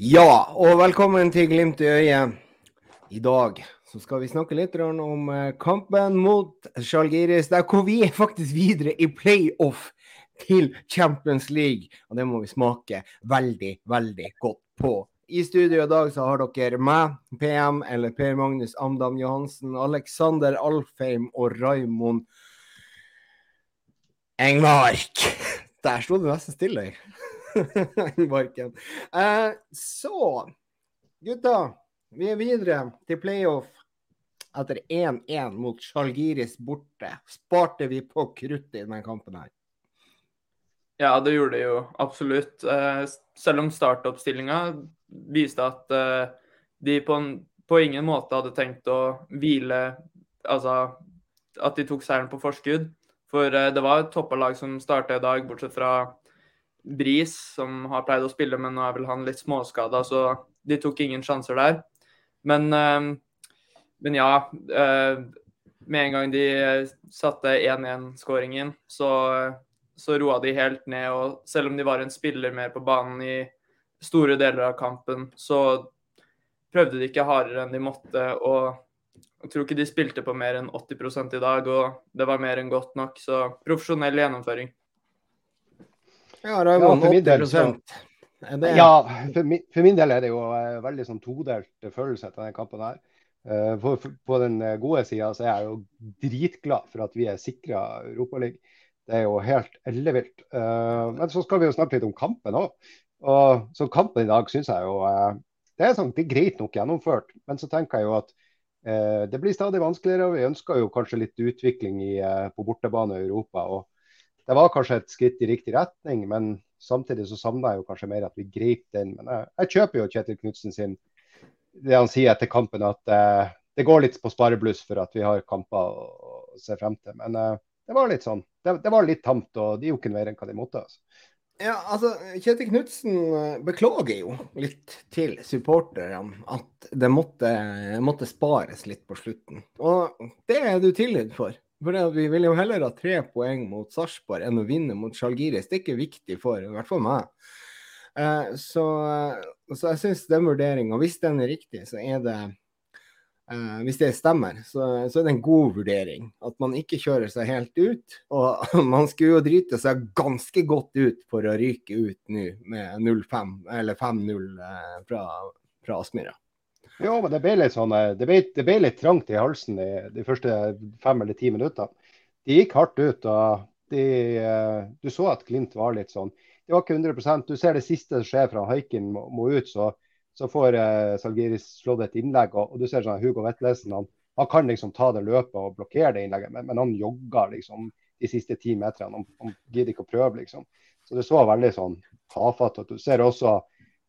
Ja, og velkommen til Glimt i øyet. I dag så skal vi snakke litt om eh, kampen mot Zalgiris, der hvor vi er faktisk videre i playoff til Champions League. Og det må vi smake veldig, veldig godt på. I studio i dag så har dere meg, PM, eller Per Magnus Amdam Johansen, Alexander Alfheim og Raimond Engmark. Der sto det nesten stille. Engmarken. Eh, så, gutta. Vi er videre til playoff etter 1-1 mot Sjalgiris borte. Sparte vi på kruttet i denne kampen her? Ja, det gjorde det jo absolutt. Eh, selv om startoppstillinga viste at eh, de på, en, på, ingen måte hadde tenkt å hvile Altså at de tok seieren på forskudd. For eh, det var et toppa lag som starta i dag, bortsett fra Bris, som har pleid å spille, men nå er vel han litt småskada, så de tok ingen sjanser der. Men, eh, men ja. Eh, med en gang de satte 1-1-skåringen, så, så roa de helt ned. Og selv om de var en spiller mer på banen i store deler av kampen, så prøvde de ikke hardere enn de måtte. og jeg tror ikke de spilte på mer enn 80 i dag, og det var mer enn godt nok. Så profesjonell gjennomføring. Ja, Raymond, ja, 80 så, det... Ja, for min, for min, del er det jo uh, veldig sånn todelt følelse etter denne kampen. her. Uh, for, for, på den eh, gode sida så er jeg jo dritglad for at vi er sikra Europaligaen. Det er jo helt ellevilt. Uh, men så skal vi jo snakke litt om kampen òg. Og så kampen i dag syns jeg jo det er, sånn, det er greit nok gjennomført. Men så tenker jeg jo at det blir stadig vanskeligere. og Vi ønsker jo kanskje litt utvikling i, på bortebane i Europa. og det var kanskje et skritt i riktig retning, men samtidig så savna jeg jo kanskje mer at vi grep den. Men jeg, jeg kjøper jo Kjetil Knutsen sin det han sier etter kampen, at eh, det går litt på sparebluss for at vi har kamper å se frem til. Men eh, det var litt sånn. Det, det, var litt tamt, og de gjorde ikke mer enn hva de måtte. altså. Ja, altså, Kjetil Knutsen eh, beklager jo litt til supporterne at det måtte, måtte, spares litt på slutten. Og det er du tilgitt for. For Vi vil jo heller ha tre poeng mot Sarpsborg enn å vinne mot Sjalgiris. Det er ikke viktig for i hvert fall meg. Eh, så, så, jeg syns den vurderinga, hvis den er riktig, så er det eh, Hvis det stemmer, så, så, er det en god vurdering. At man ikke kjører seg helt ut. Og man skulle jo drite seg ganske godt ut for å ryke ut nå med 0-5, eller 5-0 uh, eh, fra, fra Aspmyra. Ja, men det ble litt sånn, eh, det ble, det ble litt trangt i halsen i de, første fem eller ti minuttene. De gikk hardt ut. og de, eh, Du så at Glimt var litt sånn. Det var ikke 100% Du ser det siste som skjer fra Haikin må, må, ut, så, så får eh, Salgiris slått et innlegg. Og, og du ser sånn Hugo Vetlesen han, han, kan liksom ta det løpet og blokkere det innlegget, men, men han jogger liksom de siste ti meterne. Han, han gidder ikke å prøve, liksom. Så det så veldig sånn tafatt ut. Du ser også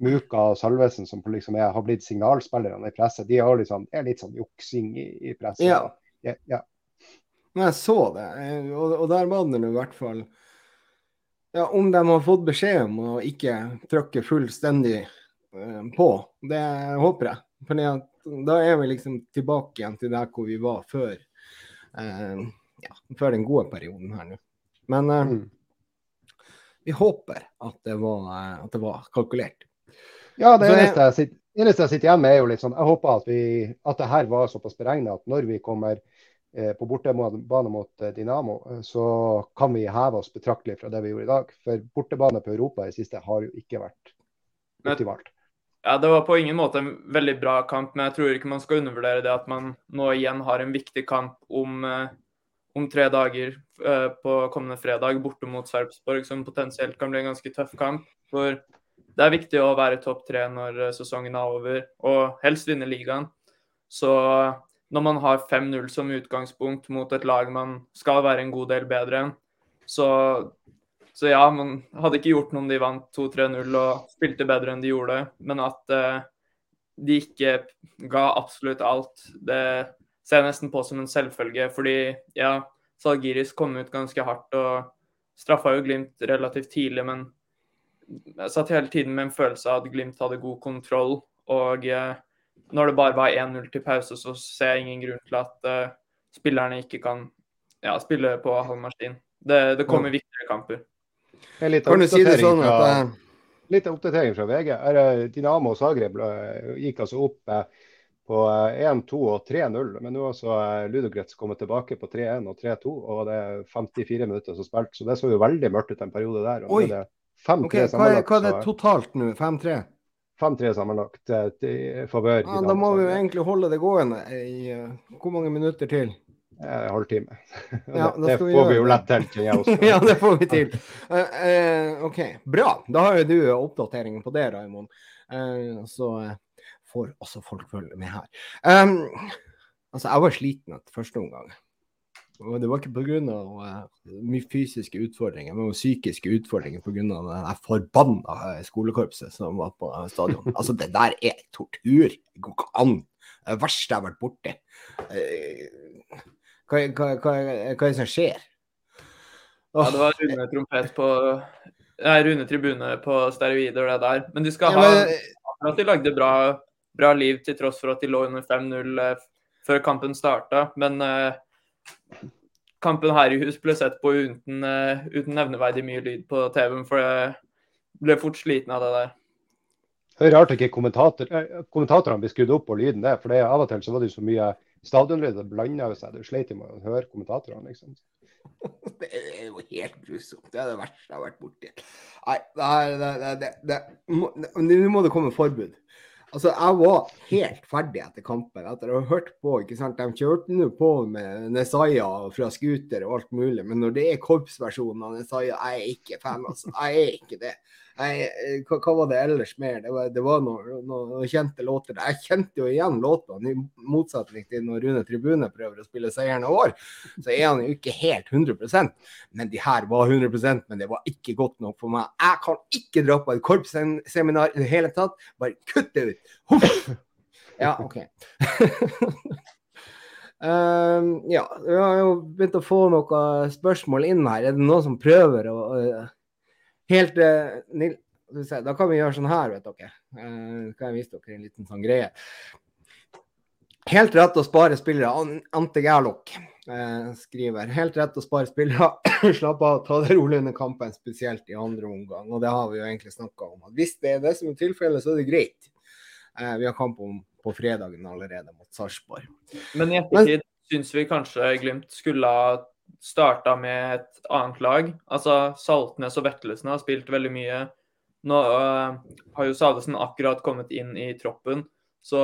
Muka og Salvesen, som liksom er, har blitt signalspillerne i presset, de har liksom, er litt sånn juksing i, i presset. Ja. Ja, ja. Men jeg så det, og, og der var det i hvert fall ja, Om de har fått beskjed om å ikke trykke fullstendig uh, på, det håper jeg. For da er vi liksom tilbake igjen til der hvor vi var før, uh, ja, før den gode perioden her nå. Men uh, mm. vi håper at det var, at det var kalkulert. Ja, det eneste jeg, sitter, eneste jeg sitter igjen med, er jo litt sånn Jeg håper at, vi, at det her var såpass beregna at når vi kommer eh, på bortebane mot eh, Dinamo, eh, så kan vi heve oss betraktelig fra det vi gjorde i dag. For bortebane på Europa i siste har jo ikke vært optimalt. Ja, Det var på ingen måte en veldig bra kamp, men jeg tror ikke man skal undervurdere det at man nå igjen har en viktig kamp om, eh, om tre dager på kommende fredag borte mot Sarpsborg, som potensielt kan bli en ganske tøff kamp. For det er viktig å være topp tre når eh, sesongen er over, og helst vinne ligaen. Så når man har 5-0 som utgangspunkt mot et lag man skal være en god del bedre enn, så, så ja, man hadde ikke gjort noe om de vant 2-3-0 og spilte bedre enn de gjorde, men at uh, de ikke ga absolutt alt, det ser jeg nesten på som en selvfølge. Fordi ja, Salgiris kom ut ganske hardt og straffa jo Glimt relativt tidlig, men jeg satt hele tiden med en følelse av at Glimt hadde god kontroll. Og eh, når det bare var 1-0 til pause, så ser jeg ingen grunn til at eh, spillerne ikke kan ja, spille på halv maskin. Det, det kommer viktigere kamper. Kan du si det sånn at litt oppdatering fra VG. Dinamo Zagreb gikk altså opp på 1-2 og 3-0. Men nå har altså Ludogrets kommet tilbake på 3-1 og 3-2, og det er 54 minutter som spilt. Så det så jo veldig mørkt ut en periode der. Oi! Okay, hva, er, hva er det totalt nå? 5-3? 5-3 sammenlagt i favør. Ja, da må vi jo egentlig holde det gående i uh, hvor mange minutter til? En halvtime. Ja, det, får vi jo lett til, kjenner jeg også. ja, det får vi til. Uh, uh, OK, bra. Da har jo du oppdateringen på det, Raymond. så får også folk følge med her. Um, altså, jeg var sliten etter første omgang. Og det var ikke pga. Uh, mye fysiske utfordringer, men psykiske utfordringer pga. det forbanna eh, skolekorpset som var på stadion. Altså, det der er tortur. Det går ikke an. Det verste jeg har vært borti. Uh, hva, hva, hva, hva, er det som skjer? Oh. Ja, det var Rune trompet på Nei, Rune Tribune på steroider, det der. Men de skal ha at de lagde bra, bra liv til tross for at de lå under 5-0 før kampen starta. Men uh, kampen her i hus ble sett på uten, uh, uten nevneverdig mye lyd på TV-en, for jeg ble fort sliten av det der. Det er rart ikke kommentator, eh, kommentatorene blir skrudd opp på lyden der, for det, av og til så var det så mye stadionlyd det blanda seg. Du sleit med å høre kommentatorene, liksom. Det er jo helt grusomt. Det er det verste jeg har vært borti. Nei, det, det, det, det, nå må det komme forbud. Altså, jeg var helt ferdig etter kampen. Etter å ha hørt på. ikke sant? De kjørte nå på med Nesaya fra scooter og alt mulig, men når det er korpsversjonen av Nesaya, jeg er ikke fan. altså. Jeg er ikke det. Jeg, eh, hva, hva, var det ellers mer? Det var, var noen, noen, kjente låter. Jeg kjente jo igjen låtene, i motsetning til når Rune Tribune prøver å spille Seieren av år. Så er han jo ikke helt 100% Men de her var 100% men det var ikke godt nok for meg. Jeg kan ikke dra på et korpsseminar i det hele tatt. Bare kutt det ut! Huff. Ja, OK. Um, ja, vi har jo begynt å få noen spørsmål inn her. Er det noen som prøver å uh, Helt uh, Da kan vi gjøre sånn her, vet dere. Uh, kan jeg vise dere en liten sånn greie. Helt rett å spare spillere. Ante Gerlok uh, skriver. Helt rett å spare spillere. Slapp av, ta det rolig under kampen, spesielt i andre omgang. Og det har vi jo egentlig snakka om. Hvis det er det som er tilfellet, så er det greit. Uh, vi har kamp om, på fredagen allerede mot Sarpsborg. Men i ettertid syns vi kanskje Glimt skulle ha starta med et annet lag. Altså Saltnes og Vetlesen har spilt veldig mye. Nå uh, har jo Salvesen akkurat kommet inn i troppen, så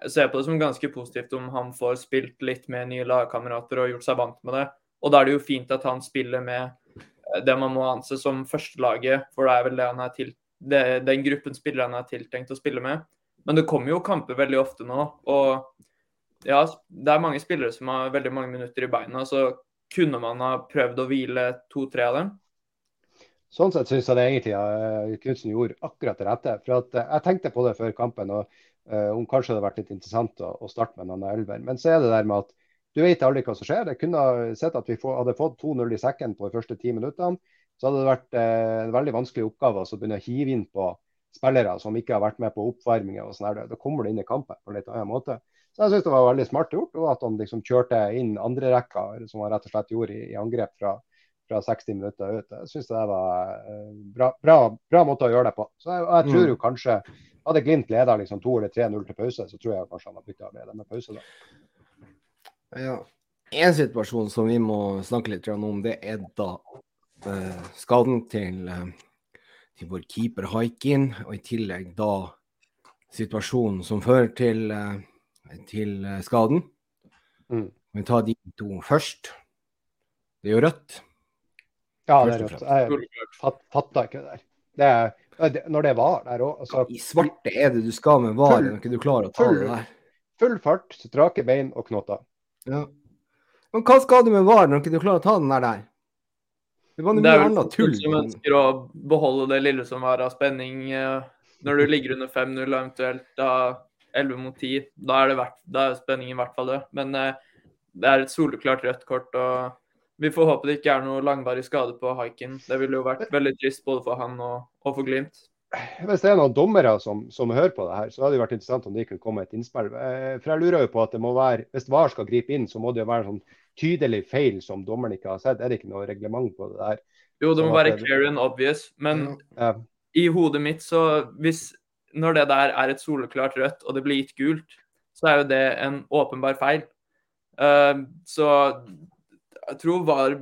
jeg ser på det som ganske positivt om han får spilt litt med nye lagkamerater og gjort seg vant med det. Og da er det jo fint at han spiller med eh, det man må anse som førstelaget, for det er vel det han er til, det, den gruppen spillere han er tiltenkt å spille med. Men det kommer jo kamper veldig ofte nå, og ja, det er mange spillere som har veldig mange minutter i beina. så kunne man ha prøvd å hvile to-tre av dem? Sånn sett syns jeg det egentlig uh, Knutsen gjorde akkurat det rette. For at, uh, Jeg tenkte på det før kampen, og uh, om kanskje det hadde vært litt interessant å, å starte med en elver. Men så er det der med at du vet aldri hva som skjer. Jeg kunne sett at vi få, hadde fått 2-0 i sekken på de første ti minuttene. Så hadde det vært en veldig vanskelig oppgave å begynne å hive inn på spillere som ikke har vært med på oppvarminga. sånn Da kommer du inn i kampen på en litt annen måte. Så jeg syns det var veldig smart gjort, og at han liksom kjørte inn andre rekka, som han rett og slett gjorde i, i angrep fra, fra 60 minutter ut. Jeg syns det var uh, bra, bra, bra, måte å gjøre det på. Så jeg, jeg tror jo mm. kanskje Hadde Glimt leda liksom 2 eller 3-0 til pause, så tror jeg kanskje han har bytta med med pause. da. Ja. En situasjon som vi må snakke litt om, det er da eh, skaden til, uh, til vår keeper Haikin, og i tillegg da situasjonen som fører til uh, til eh, skaden. Mm. Vi tar de to først. Det er jo rødt. Ja, det er rødt. Jeg fat, fatta ikke det der. Det er, når det var der òg altså, I svarte er det du skal med var, når ikke du klarer å ta full, det der. Full fart, strake bein og knotter. Ja. Men hva skal du med var når ikke du klarer å ta den der? der? Det var noe er annet tull. som ønsker å beholde det lille som var av spenning eh, når du ligger under 5-0 eventuelt. da 11 mot 10. Da er, verdt, da er spenningen i hvert fall død. Men eh, det er et soleklart rødt kort. og Vi får håpe det ikke er noe langvarig skade på haiken. Det ville jo vært veldig trist både for han og, og for Glimt. Hvis det er noen dommere som, som, hører på det her, så hadde det vært interessant om de kunne komme med et innspill. Eh, for jeg lurer jo på at det må være, Hvis VAR skal gripe inn, så må det jo være sånn tydelig feil som dommeren ikke har sett. Er det ikke noe reglement på det der? Jo, det må sånn være clear and obvious. Men ja. i hodet mitt så hvis Når det der er et soleklart rødt, og det blir gitt gult, så er jo det en åpenbar feil. Uh, så jeg tror VAR,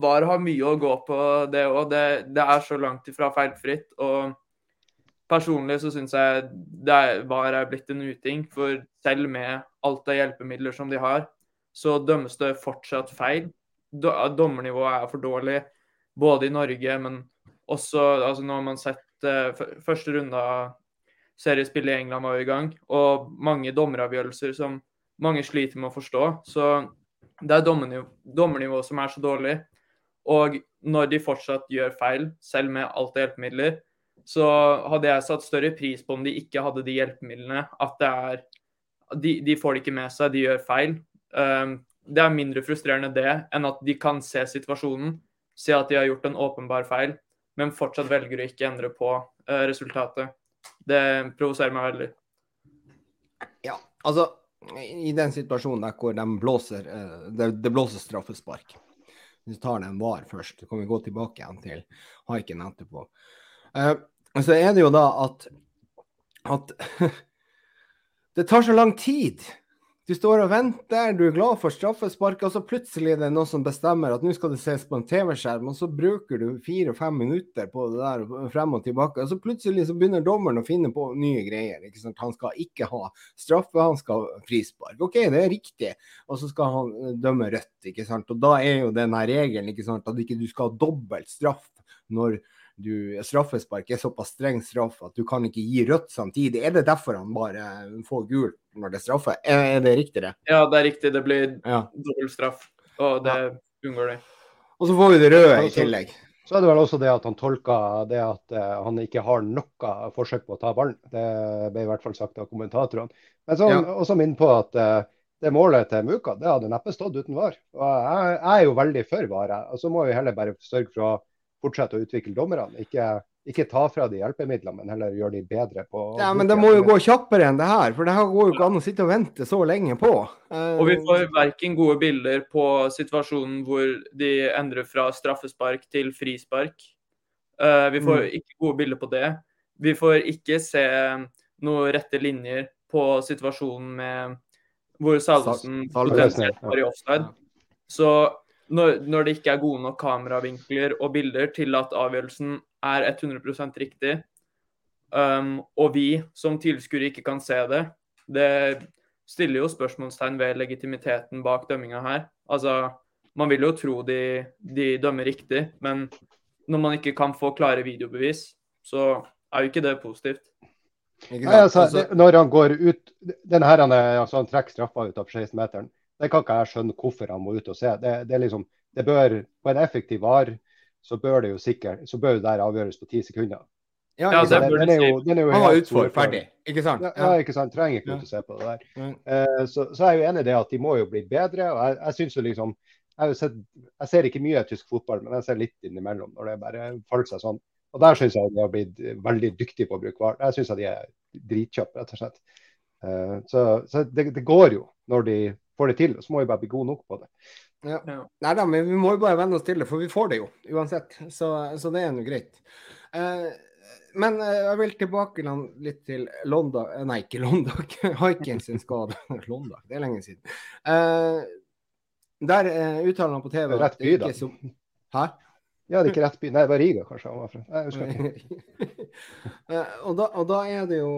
VAR, har mye å gå på, det òg. Det, det, er så langt ifra feilfritt. Og personlig så syns jeg er, VAR er blitt en uting. For selv med alt av hjelpemidler som de har, så dømmes det fortsatt feil. Dommernivået er for dårlig, både i Norge, men også altså Nå har man sett uh, første runde av seriespillet i England var i gang, og mange dommeravgjørelser som mange sliter med å forstå. Så det er dommernivået dommernivå som er så dårlig. Og når de fortsatt gjør feil, selv med alt av hjelpemidler, så hadde jeg satt større pris på om de ikke hadde de hjelpemidlene. At det er De, de får det ikke med seg, de gjør feil. Um, det er mindre frustrerende det enn at de kan se situasjonen, se at de har gjort en åpenbar feil, men fortsatt velger å ikke endre på uh, resultatet. Det provoserer meg veldig. Ja, altså i den situasjonen der hvor de blåser, uh, det, det, blåser straffespark. Vi tar den var først, så kan vi gå tilbake igjen til haiken etterpå. Uh, så er det jo da at, at det tar så lang tid du står og venter, du er glad for straffespark, og så plutselig er det noen som bestemmer at nå skal det ses på en TV-skjerm, og så bruker du fire-fem minutter på det der frem og tilbake. Og så plutselig så begynner dommeren å finne på nye greier. ikke sant? Han skal ikke ha straffe, han skal ha frispark. OK, det er riktig. Og så skal han eh, dømme rødt, ikke sant. Og da er jo denne regelen ikke sant, at ikke du skal ha dobbelt straff når du, straffespark er såpass streng straff at du kan ikke gi rødt samtidig. Er det derfor han bare får gult når det er straffe? Er, er det riktig, det? Ja, det er riktig. Det blir ja. dobbel straff, og det ja. unngår det. Og så får vi det røde i tillegg. Så er det vel også det at han tolka det at uh, han ikke har noe forsøk på å ta ballen. Det ble i hvert fall sagt av kommentatorene. Men så ja. også minne på at uh, det målet til Muka det hadde neppe stått uten VAR. Og jeg, jeg er jo veldig for VAR. Og så må vi heller bare sørge for å fortsette å utvikle dommerne. Ikke, ikke, ta fra de hjelpemidlene, men heller gjøre de bedre på Ja, Men det må jo gå kjappere enn det her, for det her går jo ikke an å sitte og vente så lenge på. Og vi får verken gode bilder på situasjonen hvor de endrer fra straffespark til frispark. Eh, vi får mm. ikke gode bilder på det. Vi får ikke se noen rette linjer på situasjonen med hvor Salvesen potensielt var i offside. Så når, når, det ikke er gode nok kameravinkler og bilder til at avgjørelsen er 100 riktig, um, og vi som tilskuere ikke kan se det, det stiller jo spørsmålstegn ved legitimiteten bak dømminga her. Altså, man vil jo tro de, de dømmer riktig, men når man ikke kan få klare videobevis, så er jo ikke det positivt. Nei, altså, det, når han går ut den her, han, altså, han trekker straffa ut av 16-meteren, det kan ikke jeg skjønne hvorfor han må ut og se. Det, det, er liksom, det bør, På en effektiv var så bør det jo sikkert, så bør det der avgjøres på ti sekunder. Ja, ja det bør den, er jo, den er jo Han var utfor, ferdig, ikke sant? Ja, ja, ikke sant. Trenger ikke ut å se på det der. Uh, så, så, er jeg jo enig i det at de må jo bli bedre. og jeg, jeg synes jo liksom, jeg, sett, jeg, ser ikke mye tysk fotball, men jeg ser litt innimellom når det bare faller seg sånn. Og Der syns jeg de har blitt veldig dyktige på å bruke VAR. Jeg syns de er dritkjappe, rett og slett. Uh, så, så det, det, går jo når de får det til. Så må vi bare bli gode nok på det. Ja. Nei da, men vi må jo bare venne oss til det, for vi får det jo uansett. Så, så det er nå greit. Eh, men eh, jeg vil tilbake litt til London eh, Nei, ikke London. Haiken sin skade. London, det er lenge siden. Eh, der eh, uttaler han på TV Rett by, da. Som... Hæ? Ja, det er ikke rett by. Nei, det var Riga kanskje han var fra. Nei, jeg husker ikke. eh, og, da, og, da, er det jo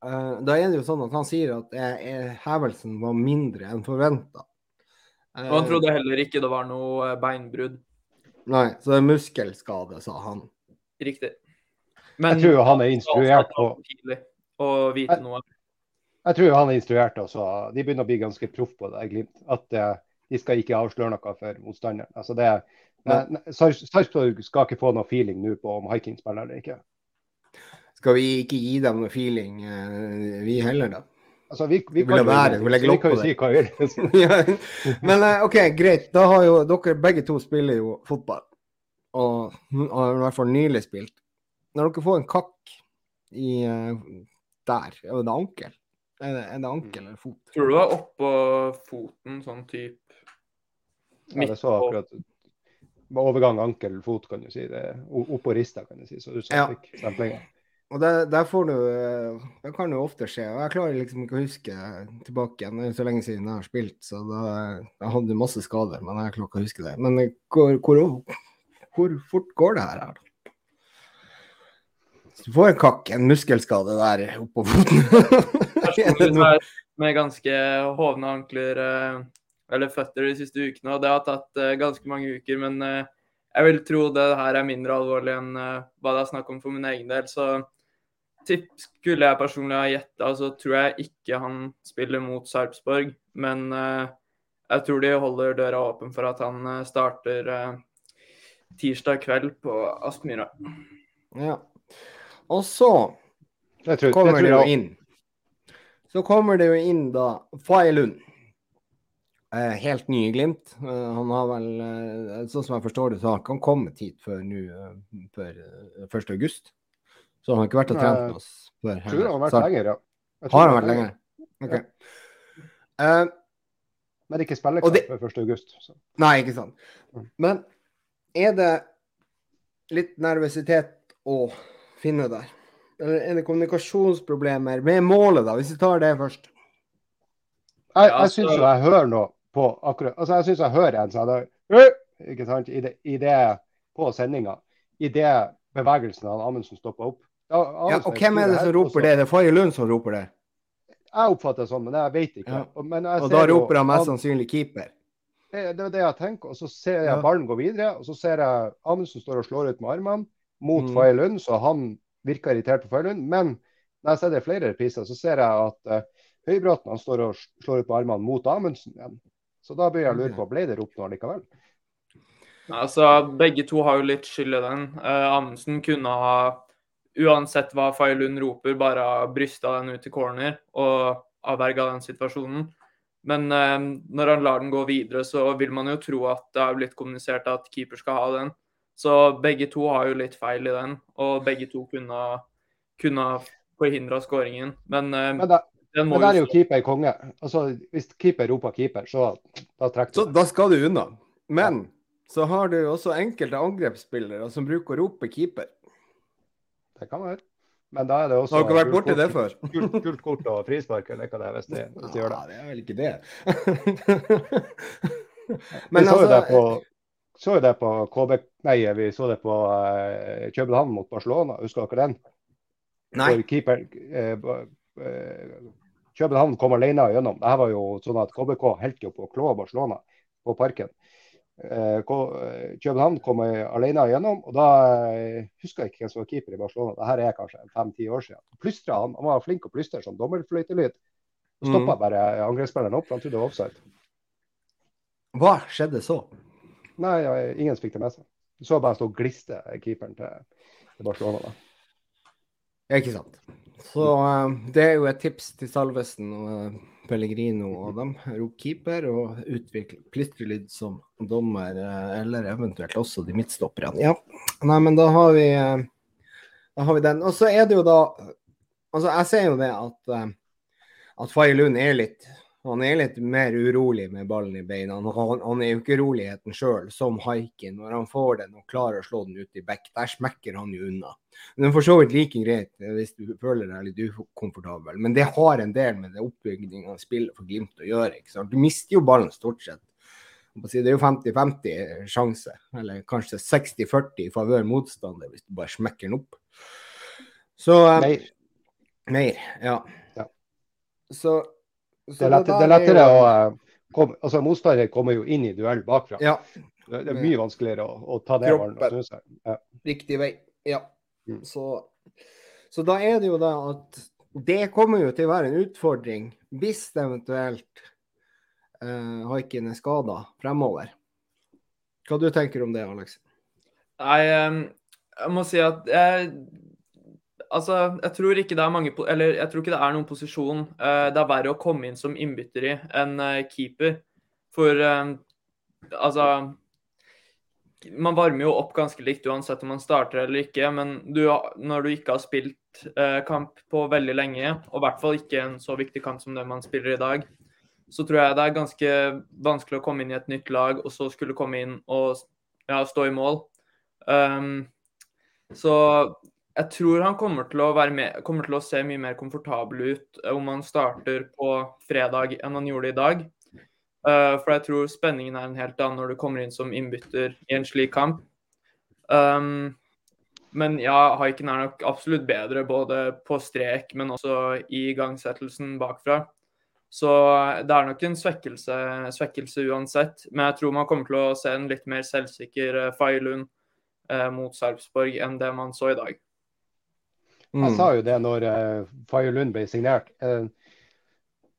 Uh, da er det jo sånn at han sier at uh, hevelsen var mindre enn forventa. Uh, og han trodde heller ikke det var noe beinbrudd. Nei, så det er muskelskade, sa han. Riktig. Men jeg tror han er instruert på å vite jeg, noe. Jeg tror han er instruert også. De begynner å bli ganske proff på det, Glimt. At de skal ikke avsløre noe for motstanderen. Altså det, Sarpsborg skal ikke få noe feeling nå på om Hiking spiller eller ikke skal vi ikke gi dem noe feeling, uh, vi heller, da? Altså, vi, vi, vi, være, vi, vi kan jo si hva vi vil. Men uh, OK, greit. Da har jo dere begge to spiller jo fotball. Og har i hvert fall nylig spilt. Når dere får en kakk i uh, der, er det ankel? Er det, er det ankel eller fot? Tror du det var oppå foten, sånn type Ja, det så akkurat ut overgang ankel, fot, kan du si. Det er oppå rista, kan du si. Så du Ja. fikk stemplinger. Og det, der får du eh, Det kan jo ofte skje. Og jeg klarer liksom ikke å huske tilbake igjen. Det er så lenge siden jeg har spilt, så da jeg hadde masse skader. Men jeg klarer ikke å huske det. Men eh, hvor, hvor, hvor fort går det her? Hvis du får en kakk, en muskelskade der oppå foten med ganske hovne ankler eh, eller føtter de siste ukene, og det har tatt ganske mange uker. Men jeg vil tro det her er mindre alvorlig enn hva det er snakk om for min egen del. Så skulle jeg personlig ha gjetta, så tror jeg ikke han spiller mot Sarpsborg. Men eh, jeg tror de holder døra åpen for at han eh, starter eh, tirsdag kveld på Aspmyra. Ja. Og så tror, kommer det jo inn. Så kommer det jo inn da Fay Lund. Eh, helt ny i Glimt. Eh, han har vel, eh, sånn som jeg forstår det, så har ikke han kommet hit før nå, eh, før eh, 1. august. Så han har ikke vært og trent med oss før. Jeg tror han har vært Så- lenger, ja. Har han vært lenger? Ok. Eh, Men ikke spillekamp det- før 1. august. Nei, ikke sant. Mm. Men er det litt nervøsitet å finne der? Eller er det kommunikasjonsproblemer med målet, da, hvis vi tar det først? Jeg, Ja, jeg syns jo jeg hører noe på akkurat Altså, jeg syns jeg hører en sånn! Ikke sant? I det, i det på sendinga. I det bevegelsen av Amundsen stoppa opp. Da, Ja, og hvem er det som roper det? Det er Faye Lund som roper det. Jeg oppfatter det sånn, men jeg vet ikke. Ja. Og, men jeg Og da jo- roper han mest sannsynlig keeper. Det, det er det jeg tenker. Og så ser jeg Ja. ballen gå videre, og så ser jeg Amundsen står og slår ut med armene mot Mm. Faye Lund, så han virker irritert på Faye Lund. Men når jeg ser det i flere repriser, så ser jeg at uh, Høybråten han står og slår ut med armene mot Amundsen igjen. Så da begynner jeg å lure på, ble det ropt noe likevel? Altså, Begge to har jo litt skyld i den. Uh, Amundsen kunne ha, uansett hva Faye Lund roper, bare brysta den ut til corner og avverga den situasjonen. Men eh, når han lar den gå videre, så vil man jo tro at det har blitt kommunisert at keeper skal ha den. Så begge to har jo litt feil i den, og begge to kunne, kunne forhindra skåringen. Men, eh, Men, da, den må men der er jo keeper konge. Altså, Hvis keeper roper keeper, så da trekker Så du. da skal du unna. Men så har du også enkelte angrepsspillere som bruker å rope keeper. Det kan være. Men da er det også Har dere vært borti det før? Gult, gult kort og frispark, eller hva det er, hvis de, hvis de gjør det. Ja, det er vel ikke det. vi så jo det på, altså så jo det på KB Nei, vi så det på uh, København mot Barcelona. Husker dere den? Nei. Keeper uh, eh, København kom alene gjennom. Det her var jo sånn at KBK holdt jo på å klå Barcelona på parken. Eh, eh, København kom alene gjennom, og da eh, husker jeg ikke hvem som var keeper i Barcelona. Dette er kanskje fem-ti år siden. Plystra, han, han var flink å plystre som dommerfløytelyd. Så stoppa Mm. bare angrepsspilleren opp, for han trodde det var offside. Hva skjedde så? Nei, ja, ingen fikk det med seg. Du så bare stå og gliste keeperen til, Barcelona. da. Ja, ikke sant. Så det er jo et tips til Salvesen og Pellegrino og dem. Rop keeper og utvikle plystrelyd som dommer, eh, eller eventuelt også de midtstopperne. Ja, nei, men da har vi eh, Da har vi den. Og så er det jo da Altså, jeg ser jo det at eh, at Faye Lund er litt han er litt mer urolig med ballen i beina. Han, han er jo ikke uroligheten sjøl, som haiken. Når han får den og klarer å slå den ut i bekk, der smekker han jo unna. Men det er for så vidt like greit eh, hvis du føler deg litt ukomfortabel. Men det har en del med det oppbygninga av spillet for Glimt å gjøre. ikke sant? Du mister jo ballen stort sett. Det er jo 50-50 sjanse, eller kanskje 60-40 i favør motstander hvis du bare smekker den opp. Så Mer. Mer, ja. Ja. Så det er, lett, det er lettere jo- å eh, komme, altså Motstander kommer jo inn i duell bakfra. Ja, Det er mye vanskeligere å, å ta det ballen. Ja. riktig vei. Ja. Mm. Så, så da er det jo det at det kommer jo til å være en utfordring hvis eventuelt uh, haiken er skada fremover. Hva du tenker om det, Alex? Nei, eh, jeg må si at jeg Altså, jeg tror ikke det er mange Eller jeg tror ikke det er noen posisjon uh, det er verre å komme inn som innbytter i enn uh, keeper. For uh, altså Man varmer jo opp ganske likt uansett om man starter eller ikke, men du, når du ikke har spilt kamp på veldig lenge, og i hvert fall ikke en så viktig kamp som den man spiller i dag, så tror jeg det er ganske vanskelig å komme inn i et nytt lag og så skulle komme inn og ja, stå i mål. Um, så jeg tror han kommer til, med, kommer til, å se mye mer komfortabel ut om han starter på fredag enn han gjorde i dag. Uh, for jeg tror spenningen er en helt annen når du kommer inn som innbytter i en slik kamp. Um, men ja, Haiken er nok absolutt bedre både på strek, men også i igangsettelsen bakfra. Så det er nok en svekkelse, svekkelse, uansett. Men jeg tror man kommer til å se en litt mer selvsikker Failund uh, mot Sarpsborg enn det man så i dag. Mm. Jeg sa jo det når uh, Faye Lund ble signert. Uh,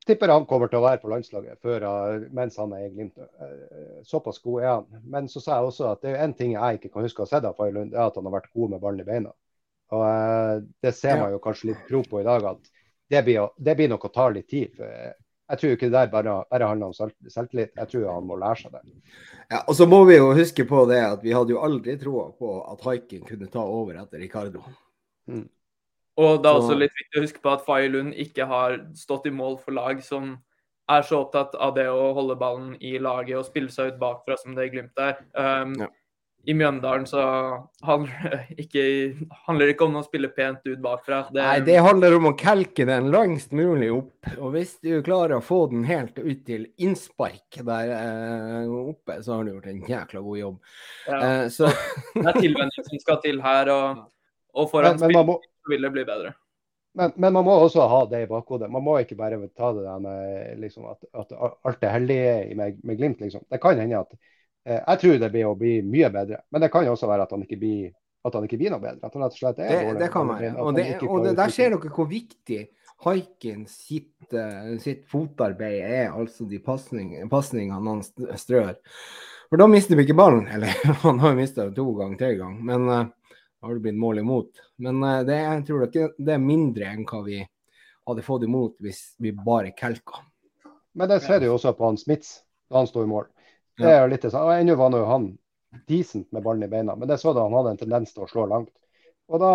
tipper han kommer til å være på landslaget før, uh, mens han er i Glimt. Uh, såpass god er han. Men så sa jeg også at det er en ting jeg ikke kan huske å ha sett av Faye Lund, det er at han har vært god med ballen i beina. Og Det ser man jo kanskje litt tro på i dag, at det blir, det blir nok å ta litt tid. for jeg tror ikke det der bare, bare handler om selvtillit. Jeg tror han må lære seg det. Ja, og så må vi jo huske på det at vi hadde jo aldri troa på at Haiken kunne ta over etter Ricardo. Mm. Og det er også litt viktig å huske på at Faye Lund ikke har stått i mål for lag som er så opptatt av det å holde ballen i laget og spille seg ut bakfra som det Glimt er. Um, ja. I Mjøndalen så handler det ikke, handler ikke om å spille pent ut bakfra. Det, Nei, det handler om å kelke den langst mulig opp. Og hvis du klarer å få den helt ut til innspark der eh, oppe, så har du gjort en jækla god jobb. Ja. Eh, så... det er tilvenning som skal til her. og og foran men, men må, vil det bli bedre. Men, men, man må også ha det i bakhodet. Man må ikke bare ta det der liksom, at, at, alt er hellig med, med Glimt. Liksom. Det kan hende at eh, Jeg tror det blir å bli mye bedre. Men det kan jo også være at han ikke blir, at han ikke blir noe bedre. At han rett og slett er det, dårlig. Det kan være. Og, det, og det, der ser dere hvor viktig Haiken sitt, uh, sitt fotarbeid er, altså de pasningene han strør. For da mister vi ikke ballen. Eller han har jo mista to ganger, tre ganger. Men uh, har det blitt mål imot. Men uh, det, jeg tror ikke det er mindre enn hva vi hadde fått imot hvis vi bare kelka. Men det ser du jo også på han Smits da han sto i mål. Det er jo litt sånn, og Ennå var nå han decent med ballen i beina, men det så da han hadde en tendens til å slå langt. Og da,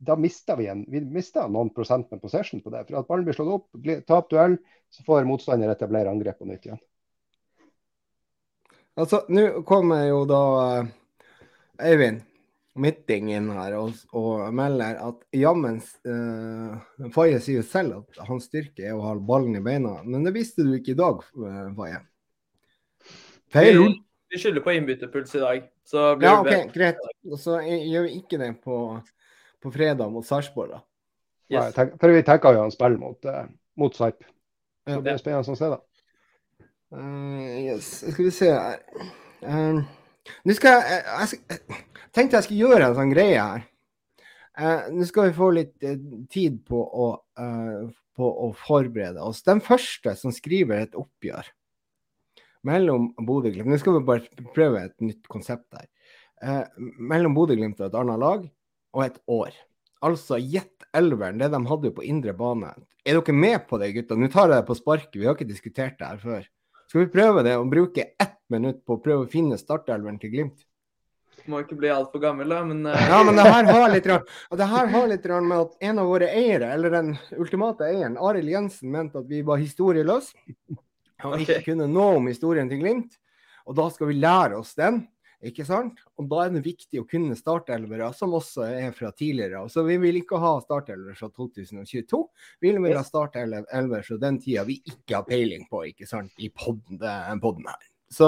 da mista vi en, vi noen prosent med possession på det. For at ballen blir slått opp, tap duell, så får motstander etablere angrep på nytt igjen. Altså, nå kommer jo da Øyvind Midting inn her og, og melder at jammen uh, Faye sier jo selv at hans styrke er å ha ballen i beina, men det visste du ikke i dag, uh, Faye. Feil. Vi, vi skylder på innbytterpuls i dag. Så blir ja, OK, greit. Og så gjør vi ikke det på, på fredag mot Sarpsborg, da. Yes. Nei, for vi tenker jo han spiller mot, uh, mot Sarp. Så blir det blir spennende å se, da. Uh, yes. Skal vi se her. Uh, nå skal jeg, jeg, jeg tenkte jeg skulle gjøre en sånn greie her. Eh, Nå skal vi få litt eh, tid på å, eh, på å, forberede oss. Den første som skriver et oppgjør mellom Bodø-Glimt Nå skal vi bare prøve et nytt konsept her. Eh, mellom Bodø-Glimt og et annet lag, og et år. Altså gjett elveren, det de hadde på indre bane. Er dere med på det, gutta? Nå tar jeg det på sparket, vi har ikke diskutert det her før. Skal vi prøve det og bruke ett minutt på å prøve å finne startelveren til Glimt? Må ikke bli altfor gammel, da, men uh... Ja, men det her har litt rart. Og det her har litt rart med at en av våre eiere, eller den ultimate eieren, Arild Jensen, mente at vi var historieløse. Og okay. ikke kunne noe om historien til Glimt. Og da skal vi lære oss den. Ikke sant? Og da er det viktig å kunne startelvere som også er fra tidligere. Så vi vil ikke ha startelvere fra 2022. Vi vil ha startelvere fra den tida vi ikke har peiling på, ikke sant, i podden, podden her. Så,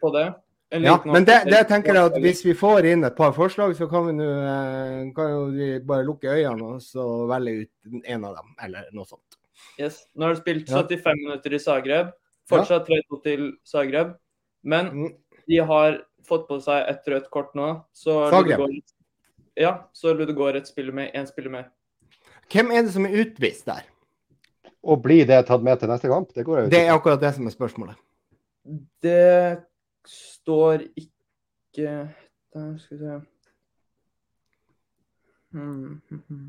på det, ja, men det, det, tenker jeg at hvis vi får inn et par forslag, så kan vi, nu, eh, kan vi bare lukke øynene og så velge ut en av dem, eller noe sånt. Yes. Nå har du spilt 75 ja. minutter i Zagreb. Fortsatt 3-2 til Zagreb. Men mm. de har fått på seg et rødt kort nå. Så Zagreb. ja, så Ludogorets spiller med én spiller med. Hvem er det som er utvist der? Og blir det tatt med til neste kamp? Det, det er akkurat det som er spørsmålet. Det står ikke Der skal vi se hmm, hmm, hmm.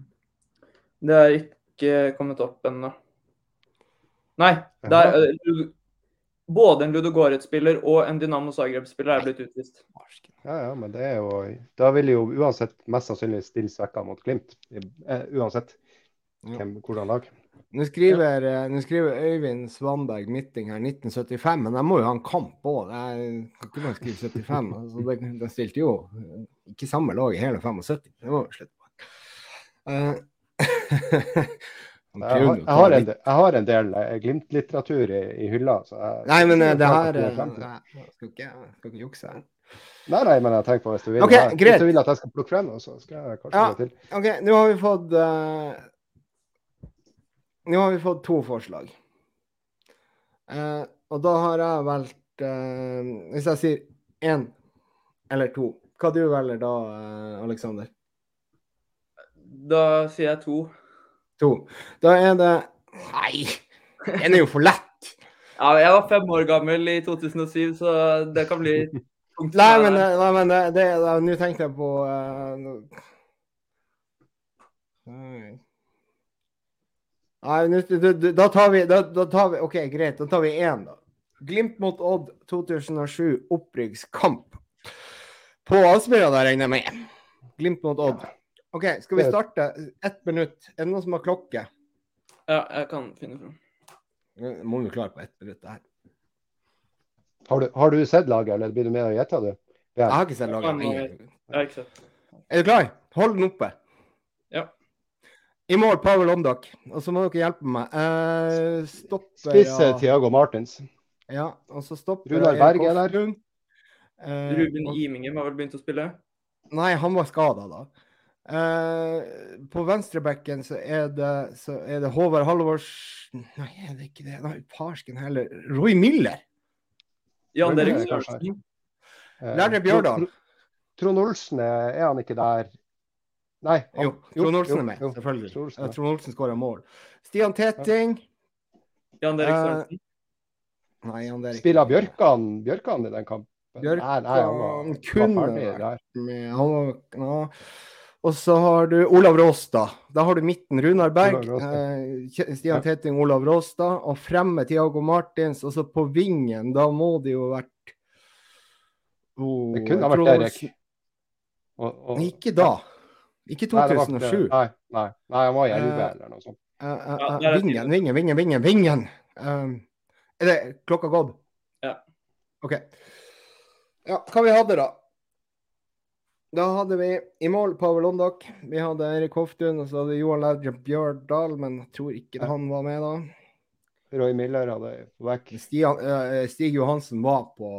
Det er ikke kommet opp ennå. Nei. Det er, eh, både en Ludogorets-spiller og en Dynamo Zagreb-spiller er blitt utvist. Ja, ja, men det er jo Da vil jo uansett mest sannsynlig stille svekka mot Glimt. Eh, uansett. hvem, hvordan lag. Nå skriver, ja. nå skriver Øyvind Svanberg Midting her 1975, men jeg må jo ha en kamp òg. Kan ikke bare skrive 75. Altså, de, de stilte jo eh, ikke samme lag i hele 75. Det må vi slutte på. Uh, Jeg har, jeg har, en, jeg har en del eh, Glimt-litteratur i, i hylla. Så jeg, Nei, men eh, det her eh, Jeg skal ikke, jeg skal ikke jukse her. Nei, nei, men jeg tenker på hvis du vil, okay, hvis du vil at jeg skal plukke frem noe, så skal jeg kanskje Ja. gå til. OK, nå har vi fått eh, Nå har vi fått to forslag. Eh, og da har jeg valgt eh, Hvis jeg sier én eller to, hva du velger da, eh, Aleksander? Da sier jeg to. To. Da er det Nei, den er jo for lett. Ja, jeg var fem år gammel i 2007, så det kan bli tungt. Nei, men, nei, men det, det, nå tenkte jeg på uh... Nei. Da- da- da tar vi da, da tar vi OK, greit. Da tar vi én, da. Glimt mot Odd 2007, opprykkskamp. På Aspmyra, der regner jeg med. Glimt mot Odd. OK, skal vi starte? Ett minutt. Er det noen som har klokke? Ja, jeg kan finne fram. Må jo klare på ett minutt, det her. Har du, har du sett laget, eller blir du med og gjetter, du? Jeg har ikke sett laget. Ja. Jeg har ikke sett. Er du klar? Hold den oppe. Ja. I mål, Pavel Lomdok. Og så må dere hjelpe meg. Eh, stopper Spisse ja. Tiago Martins. ja, og så stopper Runar Berg er der. Eh, Ruben Imingen var vel begynt å spille? Nei, han var skada da. Eh, på venstrebekken så det, så er det Håvard Halvors Nei, er det ikke det? Nei, Parsken heller. Roy Miller. Jan Erik er. Sørensen? Eh, Bjørdal. Trond Olsen, er er han ikke der? Nei. han- Jo, Trond Olsen er med, jo, selvfølgelig. Trond Olsen, Eh. Trond Olsen skåra mål. Stian Tetting. Jan Erik Eh, Nei, Jan der Spiller Bjørkan, Bjørkan i den kampen? Bjørkan nei, nei, han var, kunne var vært med han var, ja. Og så har du Olav Råstad. Da har du midten Runar Berg, eh, Stian Teting Tetting, Olav Råstad. Og fremme Tiago Martins. Og så på vingen, da må det jo vært oh, Det kunne ha vært Erik. Og, og, Ikke da. Ikke Nei, ikke 2007. Nei, nei, nei, han var i Eh, 11 eller noe sånt. Uh, uh, Ja, eh, er vingen, vingen, vingen, vingen. vingen. Um, er det klokka gått? Ja. OK. Ja, hva vi hadde da? Da hadde vi i mål Pavel Ondak, Vi hadde Erik Hoftun, og så hadde Johan Laudrup Bjørdal, men jeg tror ikke Ja. han var med da. Roy Miller hadde vekk. Stian, eh, Stig Johansen var på,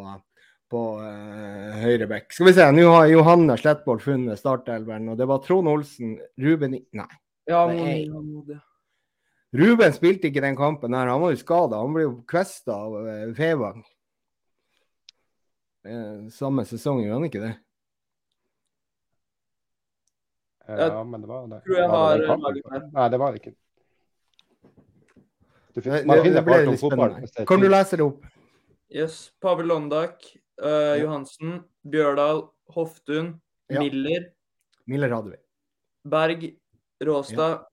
på uh, høyreback. Skal vi se, nå har Johanne Slettvold funnet startelveren, og det var Trond Olsen, Ruben Nei. Ja, det Ruben spilte ikke den kampen her, han var jo skada. Han ble jo kvesta av eh, Fevang. Eh, samme sesong, gjorde han ikke det? Ja, men det var det. tror jeg har. Nei, det var det ikke. Du finner, Man finner det ble part litt spennende. det er Kan du lese det opp? Yes. Pavel Londak, eh, Johansen, Bjørdal, Hoftun, Ja. Miller, Miller hadde vi. Berg, Råstad,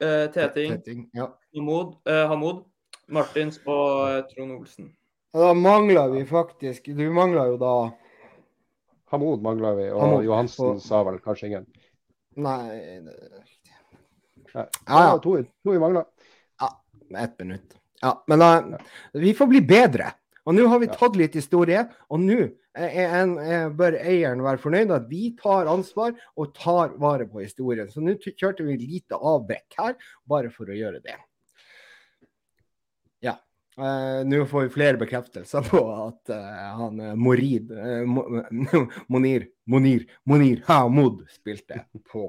eh, Teting, Teting Ja. Hamod, uh, Hamod, Martins og Trond Olsen. Da mangla vi faktisk Du mangla jo da Hamod mangla vi, og Hamod, Johansen og- sa vel kanskje ingen. Nei det- Nei. Ja, ja. To, to vi mangla. Ett minutt. Ja, men da, vi får bli bedre. Og nå har vi tatt litt historie, og nå en, er, bør eieren være fornøyd at vi tar ansvar og tar vare på historien. Så nå kjørte vi lite avbrekk her, bare for å gjøre det. Ja. Eh, nå får vi flere bekreftelser på at eh, han eh, Morid eh, Monir Monir Monir Hamod spilte på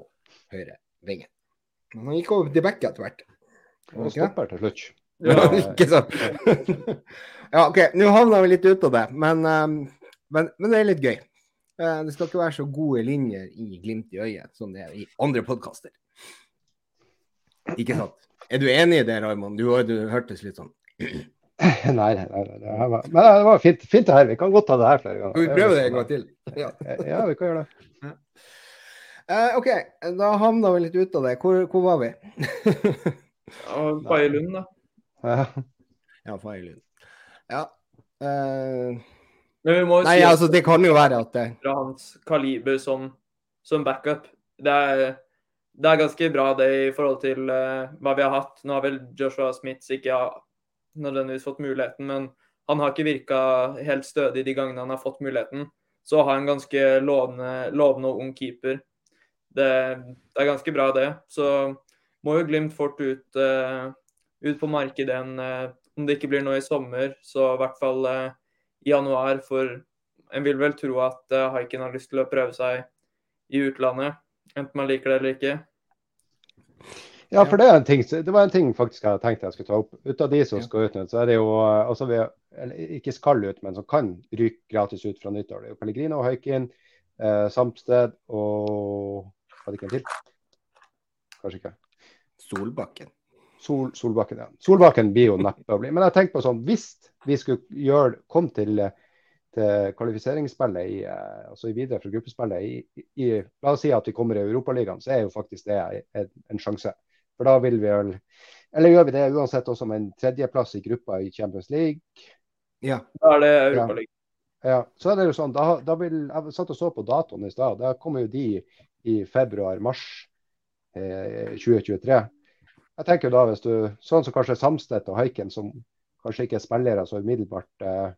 høyre vingen. Men han gikk over til back etter hvert. Og stopper til slutt. Ja, ikke sant? ja, OK, nå havna vi litt ut av det, men, um, men, men det er litt gøy. Eh, det skal ikke være så gode linjer i glimt i øyet som det er i andre podkaster. Ikke sant? Er du enig i det, Raymond? Du, du hørtes litt sånn Nei, nei, nei, nei. Det var, men det var fint, fint det her. Vi kan godt ta det her flere ganger. Skal vi prøve det en gang til? Ja. Ja, vi kan gjøre det. Eh, OK, da havna vi litt ut av det. Hvor, hvor var vi? Bayer Baye Lund, da. Ja. ja, Feilund. Ja. Uh... Men vi må jo nei, si at altså, det kan jo være at det fra hans kaliber som, som backup. Det er, det er ganske bra det i forhold til uh, hva vi har hatt. Nå har vel Joshua Smiths ikke nødvendigvis fått muligheten, men han har ikke virka helt stødig de gangene han har fått muligheten. Så har han ganske lovende, lovende og ung keeper. Det, det, er ganske bra, det. Så må jo Glimt fort ut, uh, ut på markedet igjen. Uh, om det ikke blir nå i sommer, så i hvert fall i januar. For en vil vel tro at Haiken har lyst til å prøve seg i utlandet. Enten man liker det eller ikke. Ja, for det, er en ting, det var en ting faktisk jeg tenkte jeg skulle ta opp. Ut av de som skal ut nå, så er det jo altså vi, ikke skal ut, men som kan ryke gratis ut fra nyttår. Det er jo Pellegrino, Haikin, eh, Samsted og Hva det ikke en til? Kanskje ikke. Solbakken. Sol, Solbakken, ja. Solbakken blir jo neppe å bli. Men jeg tenkte på sånn, hvis vi skulle gjøre, komme til til kvalifiseringsspillet i, eh, altså videre fra gruppespillet i, i, La oss si at vi kommer i Europaligaen, så er jo faktisk det en, en sjanse. For da vil vi vel Eller gjør vi det uansett også med en tredjeplass i gruppa i Champions League? Ja. Da er det Europaligaen. Ja. ja. Så er det jo sånn, da, da vil, Jeg satt og så på datoen i stad. Da kommer jo de i februar-mars eh, 2023. Jeg tenker da hvis du, Sånn som kanskje Samstedt og Haiken, som kanskje ikke er spillere så umiddelbart eh,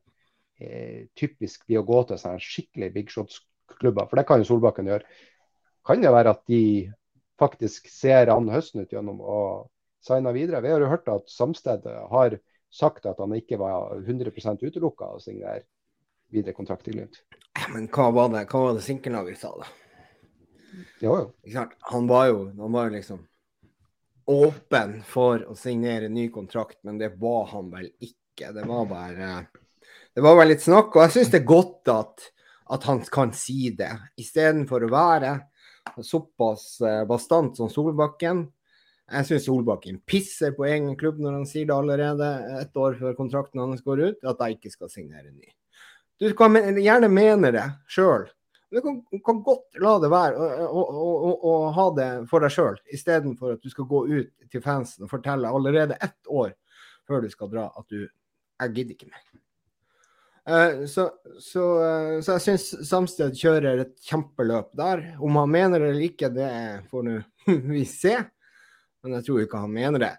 eh, typisk blir å gå til sånne skikkelig big shots-klubber, for det kan jo Solbakken gjøre. Kan det være at de faktisk ser an høsten ut gjennom å signe videre? Vi har jo hørt at Samstedt har sagt at han ikke var 100 utelukka å signere videre kontrakt i Glimt. Men hva var det, hva var det Sinkenlager sa, da? Jo, jo. Han var jo, han var jo liksom åpen for å signere ny kontrakt, men det var han vel ikke. Det var bare det var vel litt snakk, og jeg syns det er godt at, at han kan si det, istedenfor å være såpass eh, bastant som Solbakken. Jeg syns Solbakken pisser på egen klubb når han sier det allerede ett år før kontrakten hans går ut, at jeg ikke skal signere ny. Du kan gjerne mene det sjøl. Du kan, kan, godt la det være og, ha det for deg sjøl, istedenfor at du skal gå ut til fansen og fortelle allerede ett år før du skal dra at du Jeg gidder ikke mer. Uh, så, så, uh, så, jeg syns Samsted kjører et kjempeløp der. Om han mener det eller ikke, det får nå vi se. Men jeg tror ikke han mener det.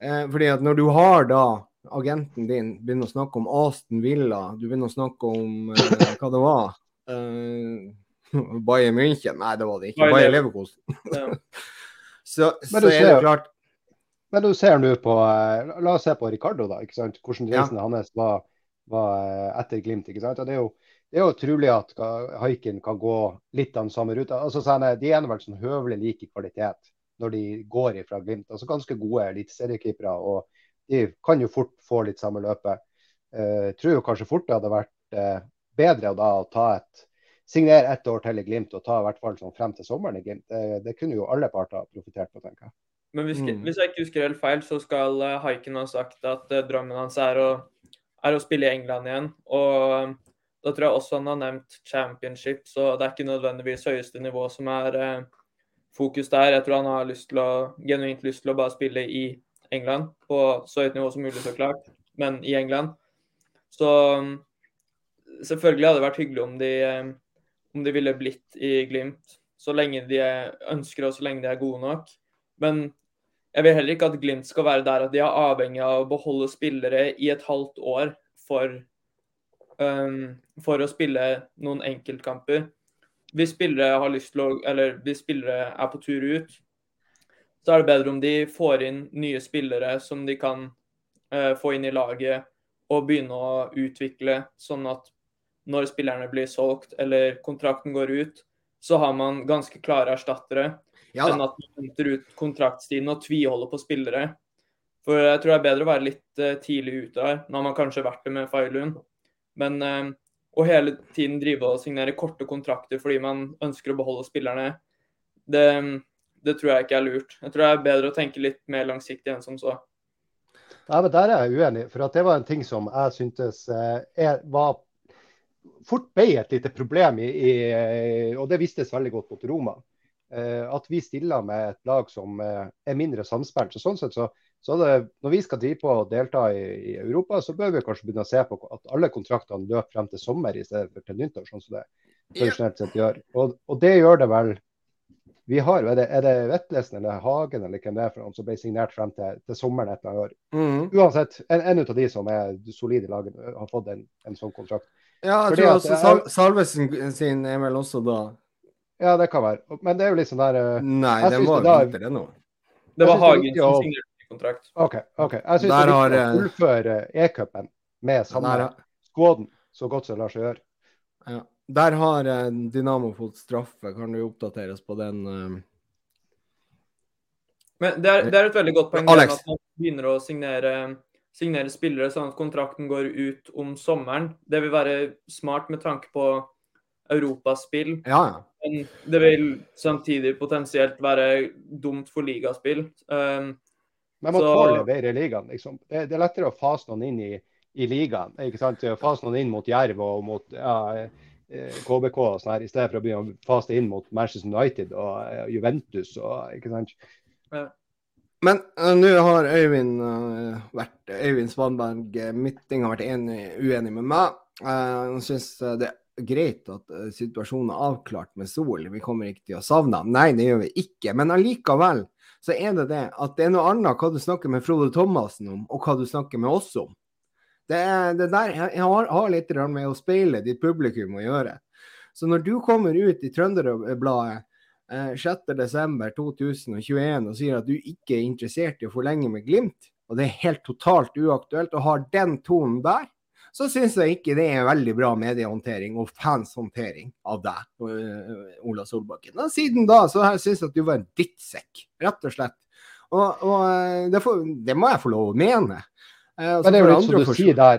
Uh, fordi at når du har da agenten din begynner å snakke om Aston Villa, du begynner å snakke om hva det var Bayern München? Nei, det var det ikke. Bayern Leverkosen. så, så er det klart Men du ser nå på La oss se på Ricardo, da. ikke sant? Hvordan reisen ja. hans var var eh, etter Glimt. ikke sant? Og det er jo, det er jo trolig at haiken kan gå litt av den samme ruta. Altså, de er vel sånn høvelig like i kvalitet når de går ifra Glimt. Altså Ganske gode eliteseriekeepere. Og de kan jo fort få litt samme løpet. Uh, tror jo kanskje fort det hadde vært uh, bedre da å ta et signere ett år til i Glimt og ta i hvert fall sånn frem til sommeren i Glimt. Det, det kunne jo alle parter profitert på, tenker jeg. Men hvis, mm. hvis, jeg ikke husker helt feil, så skal uh, Haiken ha sagt at uh, drømmen hans er å er å spille i England igjen. Og um, da tror jeg også han har nevnt championship, så det er ikke nødvendigvis høyeste nivå som er eh, fokus der. Jeg tror han har lyst til å, genuint lyst til å bare spille i England, på så høyt nivå som mulig, så klart, men i England. Så um, selvfølgelig hadde det vært hyggelig om de, um, om de ville blitt i Glimt, så lenge de ønsker og så lenge de er gode nok. Men jeg vil heller ikke at Glimt skal være der at de er avhengig av å beholde spillere i et halvt år for, um, for å spille noen enkeltkamper. Hvis spillere har lyst til å, eller hvis spillere er på tur ut, så er det bedre om de får inn nye spillere som de kan uh, få inn i laget og begynne å utvikle, sånn at når spillerne blir solgt eller kontrakten går ut, så har man ganske klare erstattere ja, enn at man henter ut kontraktstiden og tviholder på spillere. For jeg tror det er bedre å være litt uh, tidlig ute her. Nå har man kanskje vært det med Failun. Men uh, å hele tiden drive og signere korte kontrakter fordi man ønsker å beholde spillerne, det, det tror jeg ikke er lurt. Jeg tror det er bedre å tenke litt mer langsiktig enn som så. Ja, men Der er jeg uenig, for det var en ting som jeg syntes eh, var fort ble et lite problem, i, i, og det vistes veldig godt mot Roma. Eh, at vi stiller med et lag som eh, er mindre samspilt. Så sånn sett så, så det, Når vi skal drive på og delta i, i, Europa, så bør vi kanskje begynne å se på at alle kontraktene løper frem til sommer i stedet for til nyttår, sånn som det tradisjonelt sett gjør. Og, og, det gjør det vel vi har, er det, er det Vetlesen eller Hagen eller hvem det er for noen som ble signert frem til, til sommeren et eller annet år. Mm. Uansett, en, en av de som er solide i laget, har fått en, en sånn kontrakt. Ja, jeg Fordi tror også Sal Salvesen sin er vel også da Ja, det kan være. Men det er jo sånn der eh, Nei, Jeg det var det der, vinter, det nå. Det var Hagen som signerte kontrakt. OK. ok. Jeg syns det skal er har, viktig eh, å fullføre e-cupen med samme skåden så godt som det lar seg gjøre. ja. Der har eh, Dynamo fått straffe. Kan du oppdatere oss på den? Uh... Men det er, det er et veldig godt poeng Alex. at man begynner å signere, signere spillere sånn at kontrakten går ut om sommeren. Det vil være smart med tanke på europaspill. Ja, ja. Men det vil samtidig potensielt være dumt for ligaspill. Um, Men man Så- tåle bedre i ligaen. Liksom. Det, det er lettere å fase noen inn i, i ligaen. ikke sant? Fase noen inn mot Jerv og mot ja, eh, KBK og sånn her, i stedet for å begynne å fase inn mot Manchester United og eh, Juventus. og ikke sant? Men uh, nå har Øyvind uh, vært Øyvind Svanberg uh, Midting har vært enig, uenig med meg. Han syns eh, det er greit at eh, situasjonen er avklart med Sol. Vi kommer ikke til å savne ham. Nei, det gjør vi ikke. Men allikevel så er det det at det er noe annet hva du snakker med Frode Thomassen om, og hva du snakker med oss om. Det, det der jeg har, har litt med å speile ditt publikum å gjøre. Så når du kommer ut i Trønderbladet eh, 6.12.2021 og sier at du ikke er interessert i å forlenge med Glimt, og det er helt totalt uaktuelt, og har den tonen der, så syns jeg ikke det er veldig bra mediehåndtering og fanshåndtering av deg, øh, Ola Solbakken. Og siden da så har jeg syntes at du var en drittsekk, rett og slett. Og, og øh, det, får, det må jeg få lov å mene. Eh, Men det er jo litt som du sier der.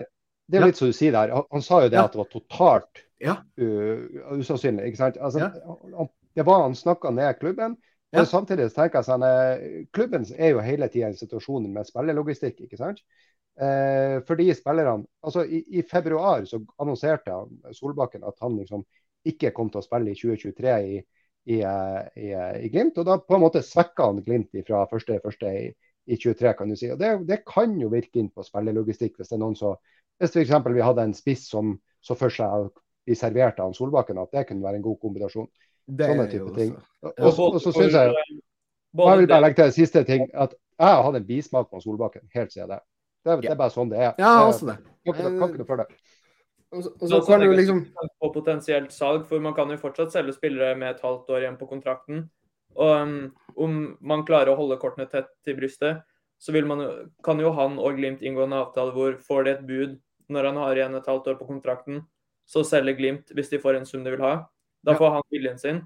Det er Ja. litt som du sier der. Han, han sa jo det Ja. at det var totalt Ja. uh, usannsynlig. ikke sant? Altså, han, det var Han snakka ned klubben. Ja. Men samtidig så tenker jeg sånn, eh, klubben er jo hele tida i situasjonen med spillerlogistikk. ikke sant? Eh, fordi spillerne altså i, I februar så annonserte han Solbakken at han liksom ikke kom til å spille i 2023 i, i, eh, i, eh, i Glimt. Og da på en måte svekka han Glimt fra første første i, i 23, kan du si. Og det, det kan jo virke inn på spillerlogistikk hvis det er noen så Hvis f.eks. vi hadde en spiss som så for seg å bli servert av han Solbakken, at det kunne være en god kombinasjon. Det Sånne type ting. Og, og og, og så syns jeg og jeg vil bare legge til en siste ting. at Jeg har hatt en bismak på Solbakken helt siden det. Det, det er bare sånn det er. Ja, også det. Kan ikke, kan ikke for det. Og så, og Så så kan du liksom på potensielt salg, for man kan jo fortsatt selge spillere med et halvt år igjen på kontrakten. Og um, om man klarer å holde kortene tett til brystet, så vil man, kan jo han og Glimt inngå en avtale hvor får de et bud når han har igjen et halvt år på kontrakten, så selger Glimt hvis de får en sum de vil ha. Da får han viljen sin.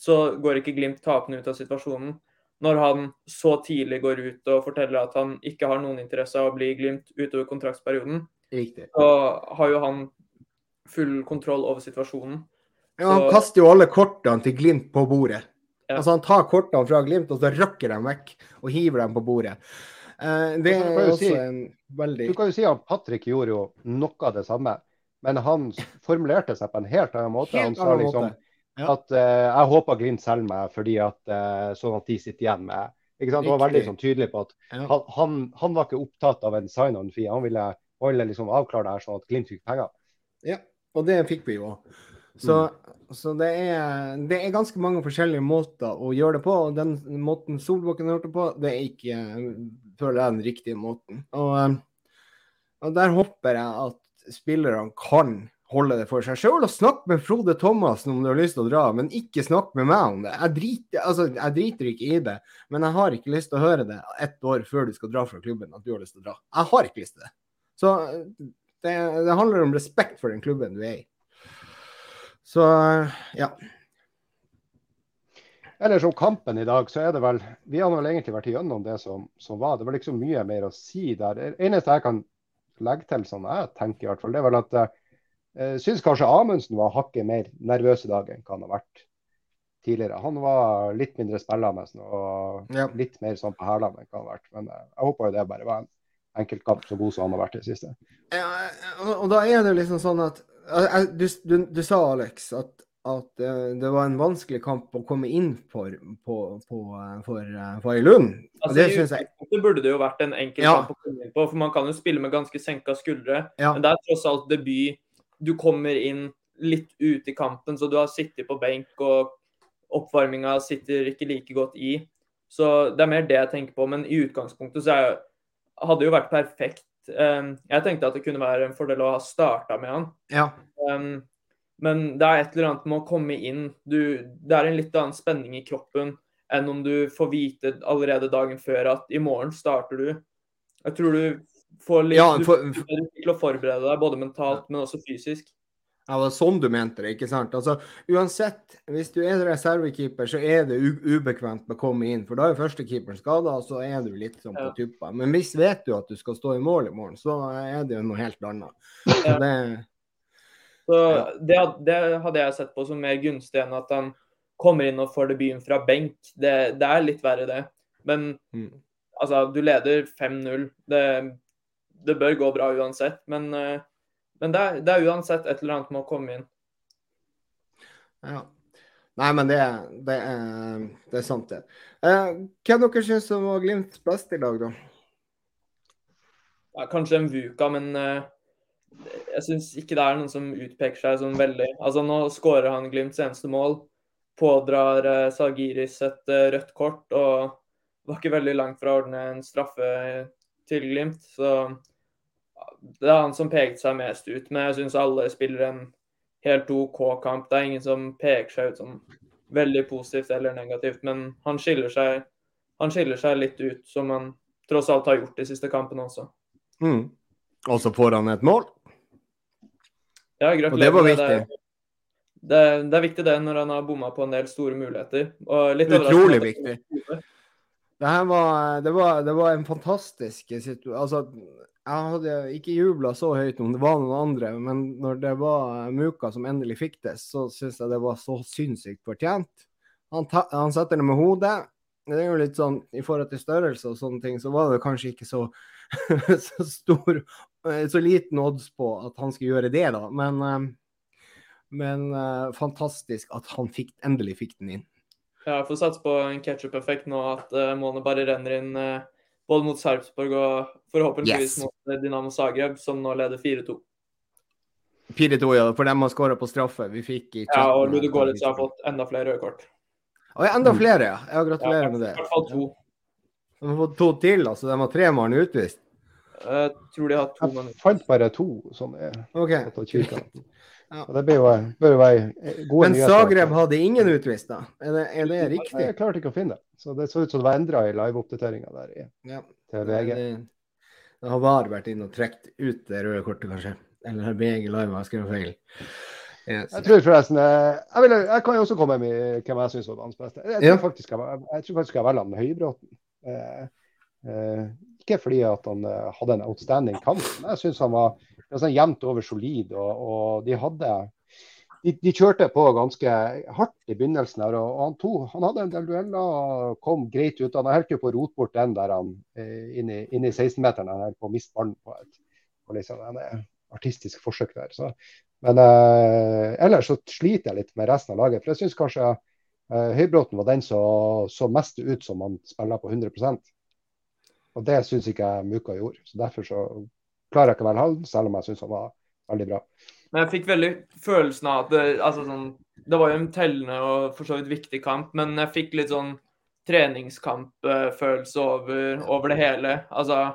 Så går ikke Glimt tapende ut av situasjonen. Når han så tidlig går ut og forteller at han ikke har noen interesse av å bli i Glimt utover kontraktsperioden, Riktig. så har jo han full kontroll over situasjonen. Ja, han Så- kaster jo alle kortene til Glimt på bordet. Ja. Altså Han tar kortene fra Glimt og så røkker dem vekk og hiver dem på bordet. Eh, det er også si- en veldig Du kan jo si at Patrick gjorde jo noe av det samme, men han formulerte seg på en helt annen måte. han sa liksom. Ja. at uh, jeg håper Glimt selger meg fordi at uh, sånn at de sitter igjen med ikke sant? Han var veldig sånn tydelig på at Ja. han, han, han var ikke opptatt av en sign-on-fee. Han ville, han ville liksom avklare det her sånn at Glimt fikk penger. Ja, og det fikk vi jo. Så, Mm. så det, er, det er ganske mange forskjellige måter å gjøre det på. Og den måten Solbakken har gjort det på, det er ikke føler jeg den riktige måten. Og, eh, og der håper jeg at spillerne kan holde det for seg sjøl og snakke med Frode Thomassen om du har lyst til å dra, men ikke snakk med meg om det. Jeg driter, altså, jeg driter ikke i det, men jeg har ikke lyst til å høre det ett år før du skal dra fra klubben at du har lyst til å dra. Jeg har ikke lyst til det. Så det, det handler om respekt for den klubben du er i. Så ja. Ellers om kampen i dag, så er det vel Vi har vel egentlig vært igjennom det som, som var. Det var liksom mye mer å si der. Det eneste jeg kan legge til, sånn jeg tenker i hvert fall, det er vel at jeg eh, syns kanskje Amundsen var hakket mer nervøs i dag enn hva han har vært tidligere. Han var litt mindre spillende og Ja. litt mer sånn på hælene enn hva han har vært. Men eh, jeg håper jo det bare var en enkeltkamp så god som han har vært i det siste. Ja, og, og da er det liksom sånn at eh, Du, du, du sa, Alex, at, at eh, det var en vanskelig kamp å komme inn for på, på, eh, for, eh, for i Lund. Altså, det syns jeg Det burde det jo vært en enkel Ja. kamp å komme inn på, for man kan jo spille med ganske senka skuldre. Ja. Men det er tross alt debut. Du kommer inn litt ute i kampen, så du har sittet på benk og, oppvarminga sitter ikke like godt i. Så det er mer det jeg tenker på. Men i utgangspunktet så er, hadde det jo vært perfekt. Um, jeg tenkte at det kunne være en fordel å ha starta med han. Ja. Um, men det er et eller annet med å komme inn. Du, det er en litt annen spenning i kroppen enn om du får vite allerede dagen før at i morgen starter du. Jeg tror du får litt Ja, for, for- til å forberede deg, både mentalt, men også fysisk. Ja, det var sånn du mente det, ikke sant? Altså, uansett, hvis du er reservekeeper, så er det ubekvemt med å komme inn. For da er førstekeeperen skada, og så er du litt sånn på tuppa. Men hvis vet du at du skal stå i mål i morgen, så er det jo noe helt annet. Så Ja. det, Så det, det hadde jeg sett på som mer gunstig enn at han kommer inn og får debuten fra benk. Det, det er litt verre, det. Men mm. altså, du leder 5-0. Det, det bør gå bra uansett. Men, eh, men det, er, det er uansett et eller annet med å komme inn. ja. Nei, men det, det, er, det er sant, det. Eh, hvem dere syns var Glimts best i dag, da? Ja, kanskje en Vuka, men eh, jeg syns ikke det er noen som utpeker seg sånn veldig. Altså, nå skårer han Glimts eneste mål. Pådrar eh, Salgiris et eh, rødt kort og var ikke veldig langt fra å ordne en straffe til Glimt. Så det er han som pekte seg mest ut. Men jeg syns alle spiller en helt OK kamp. Det er ingen som peker seg ut som veldig positivt eller negativt, men han skiller seg, han skiller seg litt ut, som han tross alt har gjort de siste kampene også. Mm. Og så får han et mål. Ja, gratulerer. det var viktig. Det, er- det er viktig det når han har bomma på en del store muligheter. Utrolig viktig. Det var, det var, det var en fantastisk situasjon. Altså, jeg hadde ikke jubla så høyt om det var noen andre, men når det var Muka som endelig fikk det, så syns jeg det var så sinnssykt fortjent. Han, ta, han setter det med hodet. Det er jo litt sånn i forhold til størrelse og sånne ting, så var det kanskje ikke så, så stor Så liten odds på at han skulle gjøre det, da. Men, eh, men eh, fantastisk at han fikk, endelig fikk den inn. Ja, får satse på en ketsjup-effekt nå, at målene bare renner inn eh, både mot Sarpsborg og forhåpentligvis Yes. mot eh, Dinamo Zagreb, som nå leder 4-2. 4-2, ja. For dem har skåra på straffe. Vi fikk i Ja, og chatten- Ludo Golic har fått enda flere røde kort. Å, enda flere, ja. ja Ja, med det. I hvert fall to. De har fått to til, altså. De har tre mann utvist. Jeg tror de har to Jeg fant bare to sånne. Okay. OK. tatt av kikeren. Ja. Og det bør jo, bør jo være gode Men nyheter. Zagreb hadde ingen utvist, da? Er det, er det riktig? Jeg klarte ikke å finne det. Så det så ut som det var endra i liveoppdateringa der i, Ja. til VG. Det, det har VAR vært inne og trukket ut det røde kortet, kanskje. Eller har VG Live har skrevet feil. Yes. Jeg tror forresten eh, jeg, vil, jeg kan jo også komme med hvem jeg syns var banens beste. Jeg, Ja. tror faktisk jeg, jeg tror faktisk jeg velger han Høybråten. Eh, eh, ikke fordi han eh, hadde en outstanding kamp, men jeg syns han var, sånn jevnt over solid. Og, og de hadde de, de kjørte på ganske hardt i begynnelsen. her, og, han, to, han hadde en del dueller og kom greit ut. Han holdt jo på å rote bort den der han eh, inn i, inn i 16-meteren. Han holdt på å miste ballen på et på liksom, en eh, artistisk forsøk der. Så, men eh, ellers så sliter jeg litt med resten av laget. For jeg syns kanskje eh, Høybråten var den som så mest ut som han spiller på 100 Og det syns ikke jeg Muka gjorde. Så Derfor så klarer jeg ikke å være han, selv om jeg syns han var veldig bra. Men jeg fikk veldig følelsen av at det, altså sånn, det var jo en tellende og for så vidt viktig kamp, men jeg fikk litt sånn treningskampfølelse over, over det hele. Altså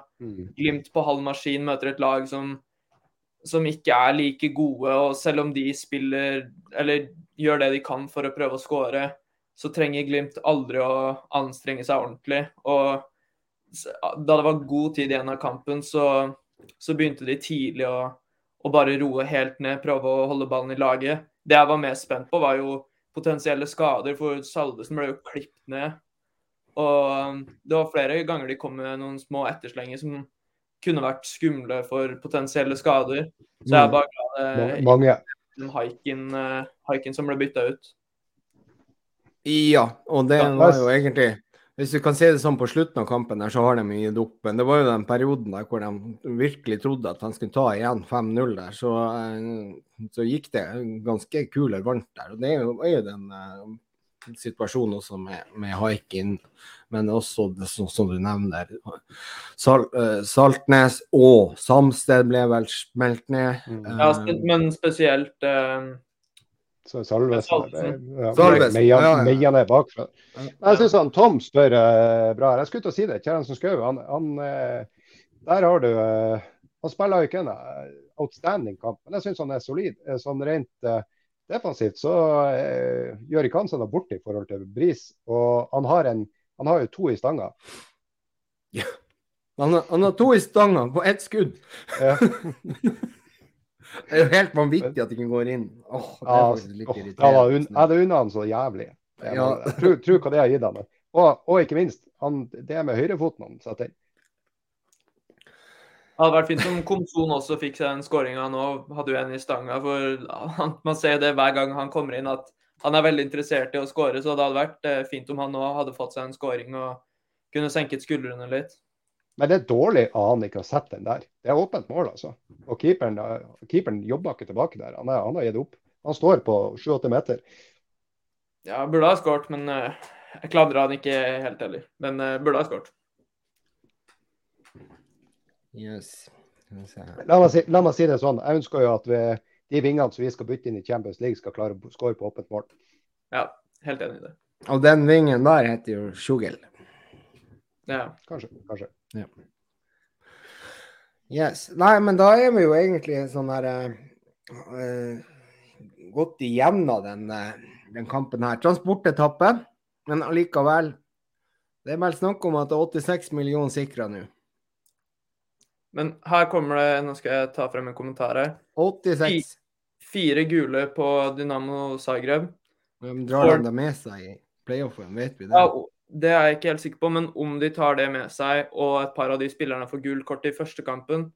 Glimt på halv maskin møter et lag som, som ikke er like gode. Og selv om de spiller eller gjør det de kan for å prøve å skåre, så trenger Glimt aldri å anstrenge seg ordentlig. Og da det var god tid igjen av kampen, så, så begynte de tidlig å, å bare roe helt ned, prøve å holde ballen i laget. Det jeg var mest spent på, var jo potensielle skader, for Salvesen ble jo klippet ned. Og um, det var flere ganger de kom med noen små etterslenger som kunne vært skumle for potensielle skader. Så jeg er bare glad det er Mange. Haiken eh, som ble bytta ut. Ja, og det var jo egentlig Hvis du kan si det sånn på slutten av kampen, der, så har de gitt opp. Men det var jo den perioden der hvor de virkelig trodde at de skulle ta igjen 5-0 der. Så, eh, så gikk det ganske kulere varmt der. Og det er jo, den uh, situasjonen også med, med Haikin, men også det som, du nevner. Sal, uh, Saltnes og Samsted ble vel smelt ned. Eh, Ja, men spesielt Så Salvesen. Ja, Salvesen, Meia ja, ja. Ned bakfra. Jeg syns Tom spør uh, bra. Jeg skulle til å si det. Kjerransen Skau, han, han uh, Der har du uh, Han spiller jo ikke en outstanding kamp, men jeg syns han er solid. Sånn rent defensivt så gjør ikke han seg noe bort i forhold til Bris. Og han har, en, han har jo to i stanga. Han, har- han har to i stanga på ett skudd. Ja. Det er jo helt vanvittig at de ikke går inn. Åh, det er Ja, faktisk litt jeg un- jeg hadde unna han så jævlig. Jeg Ja. må- Tror, tror hva det har gitt han. Og, og ikke minst, han, det med høyrefoten han setter inn. Det hadde vært fint om Komson også fikk seg den skåringa nå. Hadde jo en i stanga. For man ser det hver gang han kommer inn, at han er veldig interessert i å skåre. Så det hadde vært eh, fint om han nå hadde fått seg en skåring og kunne senket skuldrene litt. Men det er dårlig av han ikke har sett den der. Det er åpent mål, altså. Og keeperen, eh, keeperen jobber ikke tilbake der. Han, er, han har gitt opp. Han står på 7-8 meter. Ja, burde ha skåret, men eh, jeg kladra han ikke helt heller. Men eh, burde ha skåret. Yes. La meg, si, la meg si det sånn. Jeg ønsker jo at vi, de vingene som vi skal bytte inn i Champions League, skal klare å skåre på åpent mål. Ja, helt enig i det. Og den vingen der heter jo Sjugel. Ja. Kanskje. kanskje. Yes. Nei, men da er vi jo egentlig sånn her uh, eh, Godt igjennom den, uh, den kampen her. Transportetappe, men allikevel Det er vel snakk om at det er 86 millioner sikra nå. Men her kommer det Nå skal jeg ta frem en kommentar her. 86. Fire gule på Dynamo Zagreb. Men Drar de med seg i playoffen, vet vi det? Ja, det er jeg ikke helt sikker på, men om de tar det med seg, og et par av de spillerne får gult kort i første kampen,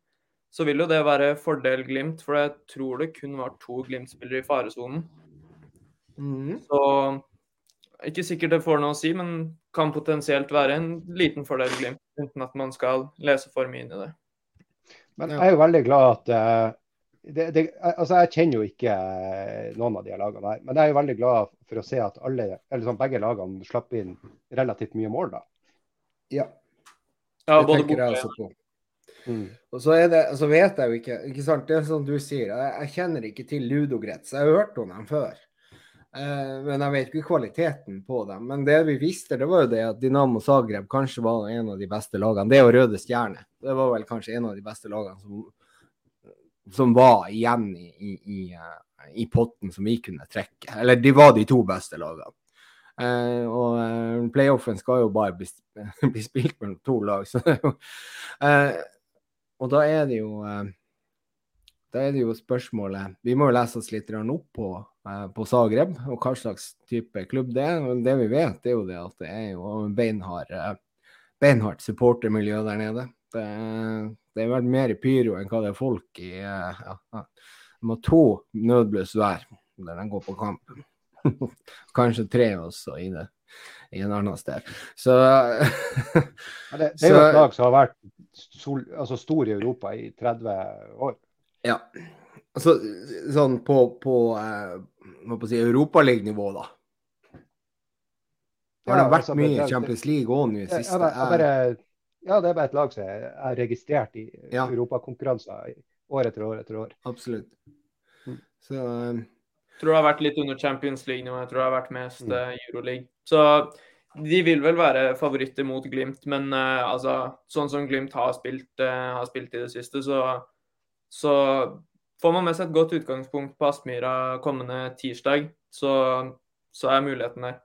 så vil jo det være fordel Glimt, for jeg tror det kun var to Glimt-spillere i faresonen. Mm. Så ikke sikkert det får noe å si, men kan potensielt være en liten fordel Glimt, uten at man skal lese for mye inn i det. Men jeg er jo veldig glad at uh, det, det, altså Jeg kjenner jo ikke eh, noen av de lagene her, men jeg er jo veldig glad for å se at alle, eller sånn, begge lagene slapp inn relativt mye mål. da. Ja, Ja, det både tenker jeg også på. Mm. Og så, er det, så vet jeg jo ikke ikke sant? Det er som du sier, jeg, jeg kjenner ikke til Ludogrets. Jeg har hørt om dem før. Eh, men jeg vet ikke kvaliteten på dem. Men det vi visste, det var jo det at Dinamo Zagreb kanskje var en av de beste lagene. Det og Røde Stjerne. Det var vel kanskje en av de beste lagene som, som var igjen i, i, i, eh, i potten som vi kunne trekke. Eller de var de to beste lagene. Uh, og uh, playoffen skal jo bare bli, bli spilt mellom to lag. Så eh, og da er det jo da er det jo spørsmålet Vi må jo lese oss litt opp på, på Zagreb og hva slags type klubb det er. Men det vi vet, det er jo det at det er jo beinhard, beinhardt supportermiljø der nede. Det, det er vel mer pyro enn hva det er folk i ja. De har to nødbløs hver når de går på kamp. Kanskje tre også i det i en annen sted. Så det, det er jo et lag som har vært sol, altså stor i Europa i 30 år. Ja. Så, sånn på, på, eh, på si, Europaliga-nivå, da. Har det Ja, vært altså, mye det- i Champions League òg nå i Ja, siste? Ja, bare- ja, det er bare et lag som er, er registrert i Ja. europakonkurranser år etter år etter år. Absolutt. Mm. Så um... Jeg tror det har vært litt under Champions League nå. Jeg tror det har vært mest Mm. eh, Euroleague. Så de vil vel være favoritter mot Glimt, men uh, altså, sånn som Glimt har spilt, uh, har spilt i det siste, så, så får man med seg et godt utgangspunkt på Aspmyra kommende tirsdag. Så, så er muligheten der.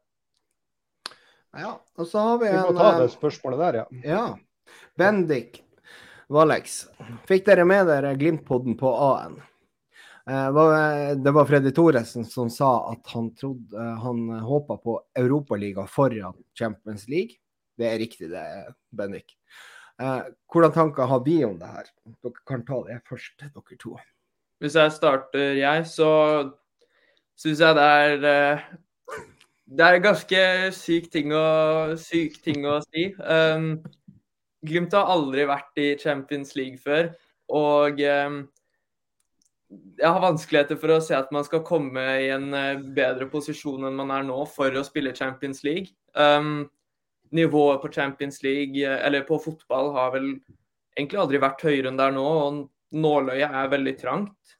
ja. Og så har vi Vi må en ta det spørsmålet der, ja. Ja. Bendik Valex. Fikk dere med dere Glimt-podden på A-en? Eh, Det var Freddy Thoresen som sa at han trodde eh, han håpa på Europaliga foran Champions League. Det er riktig, det, Bendik. Eh, Hvordan tanker har vi om det her? Dere kan ta det først, dere to. Hvis jeg starter, jeg, så syns jeg det er Det er ganske syk ting å, syk ting å si. Um, Glimt har aldri vært i Champions League før, og um, jeg har vanskeligheter for å se at man skal komme i en eh, bedre posisjon enn man er nå for å spille Champions League. Um, nivået på Champions League, eh, eller på fotball, har vel egentlig aldri vært høyere enn det er nå. og nåløyet er veldig trangt.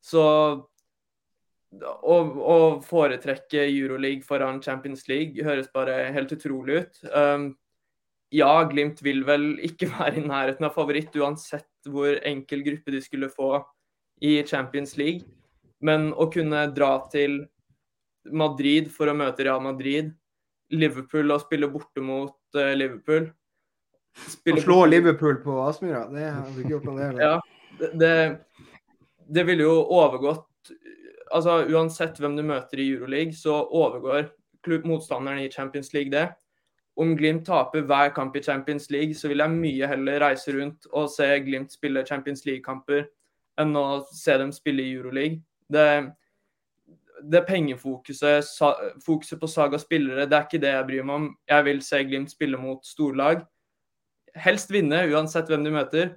Så å, å foretrekke Euroleague foran Champions League høres bare helt utrolig ut. Um, ja, Glimt vil vel ikke være i nærheten av favoritt uansett hvor enkel gruppe de skulle få i Champions League. Men å kunne dra til Madrid for å møte Real Madrid, Liverpool og spille borte mot Liverpool Liverpool Å slå Liverpool på Aspmyra, det hadde du ikke gjort noe det? Ja, det, det ville jo overgått altså Uansett hvem du møter i Euroleague, så overgår motstanderen i Champions League det. Om Glimt taper hver kamp i Champions League, så vil jeg mye heller reise rundt og se Glimt spille Champions League-kamper enn å se dem spille i Euroleague. Det, det pengefokuset, fokuset på salg av spillere, det er ikke det jeg bryr meg om. Jeg vil se Glimt spille mot storlag. Helst vinne, uansett hvem de møter.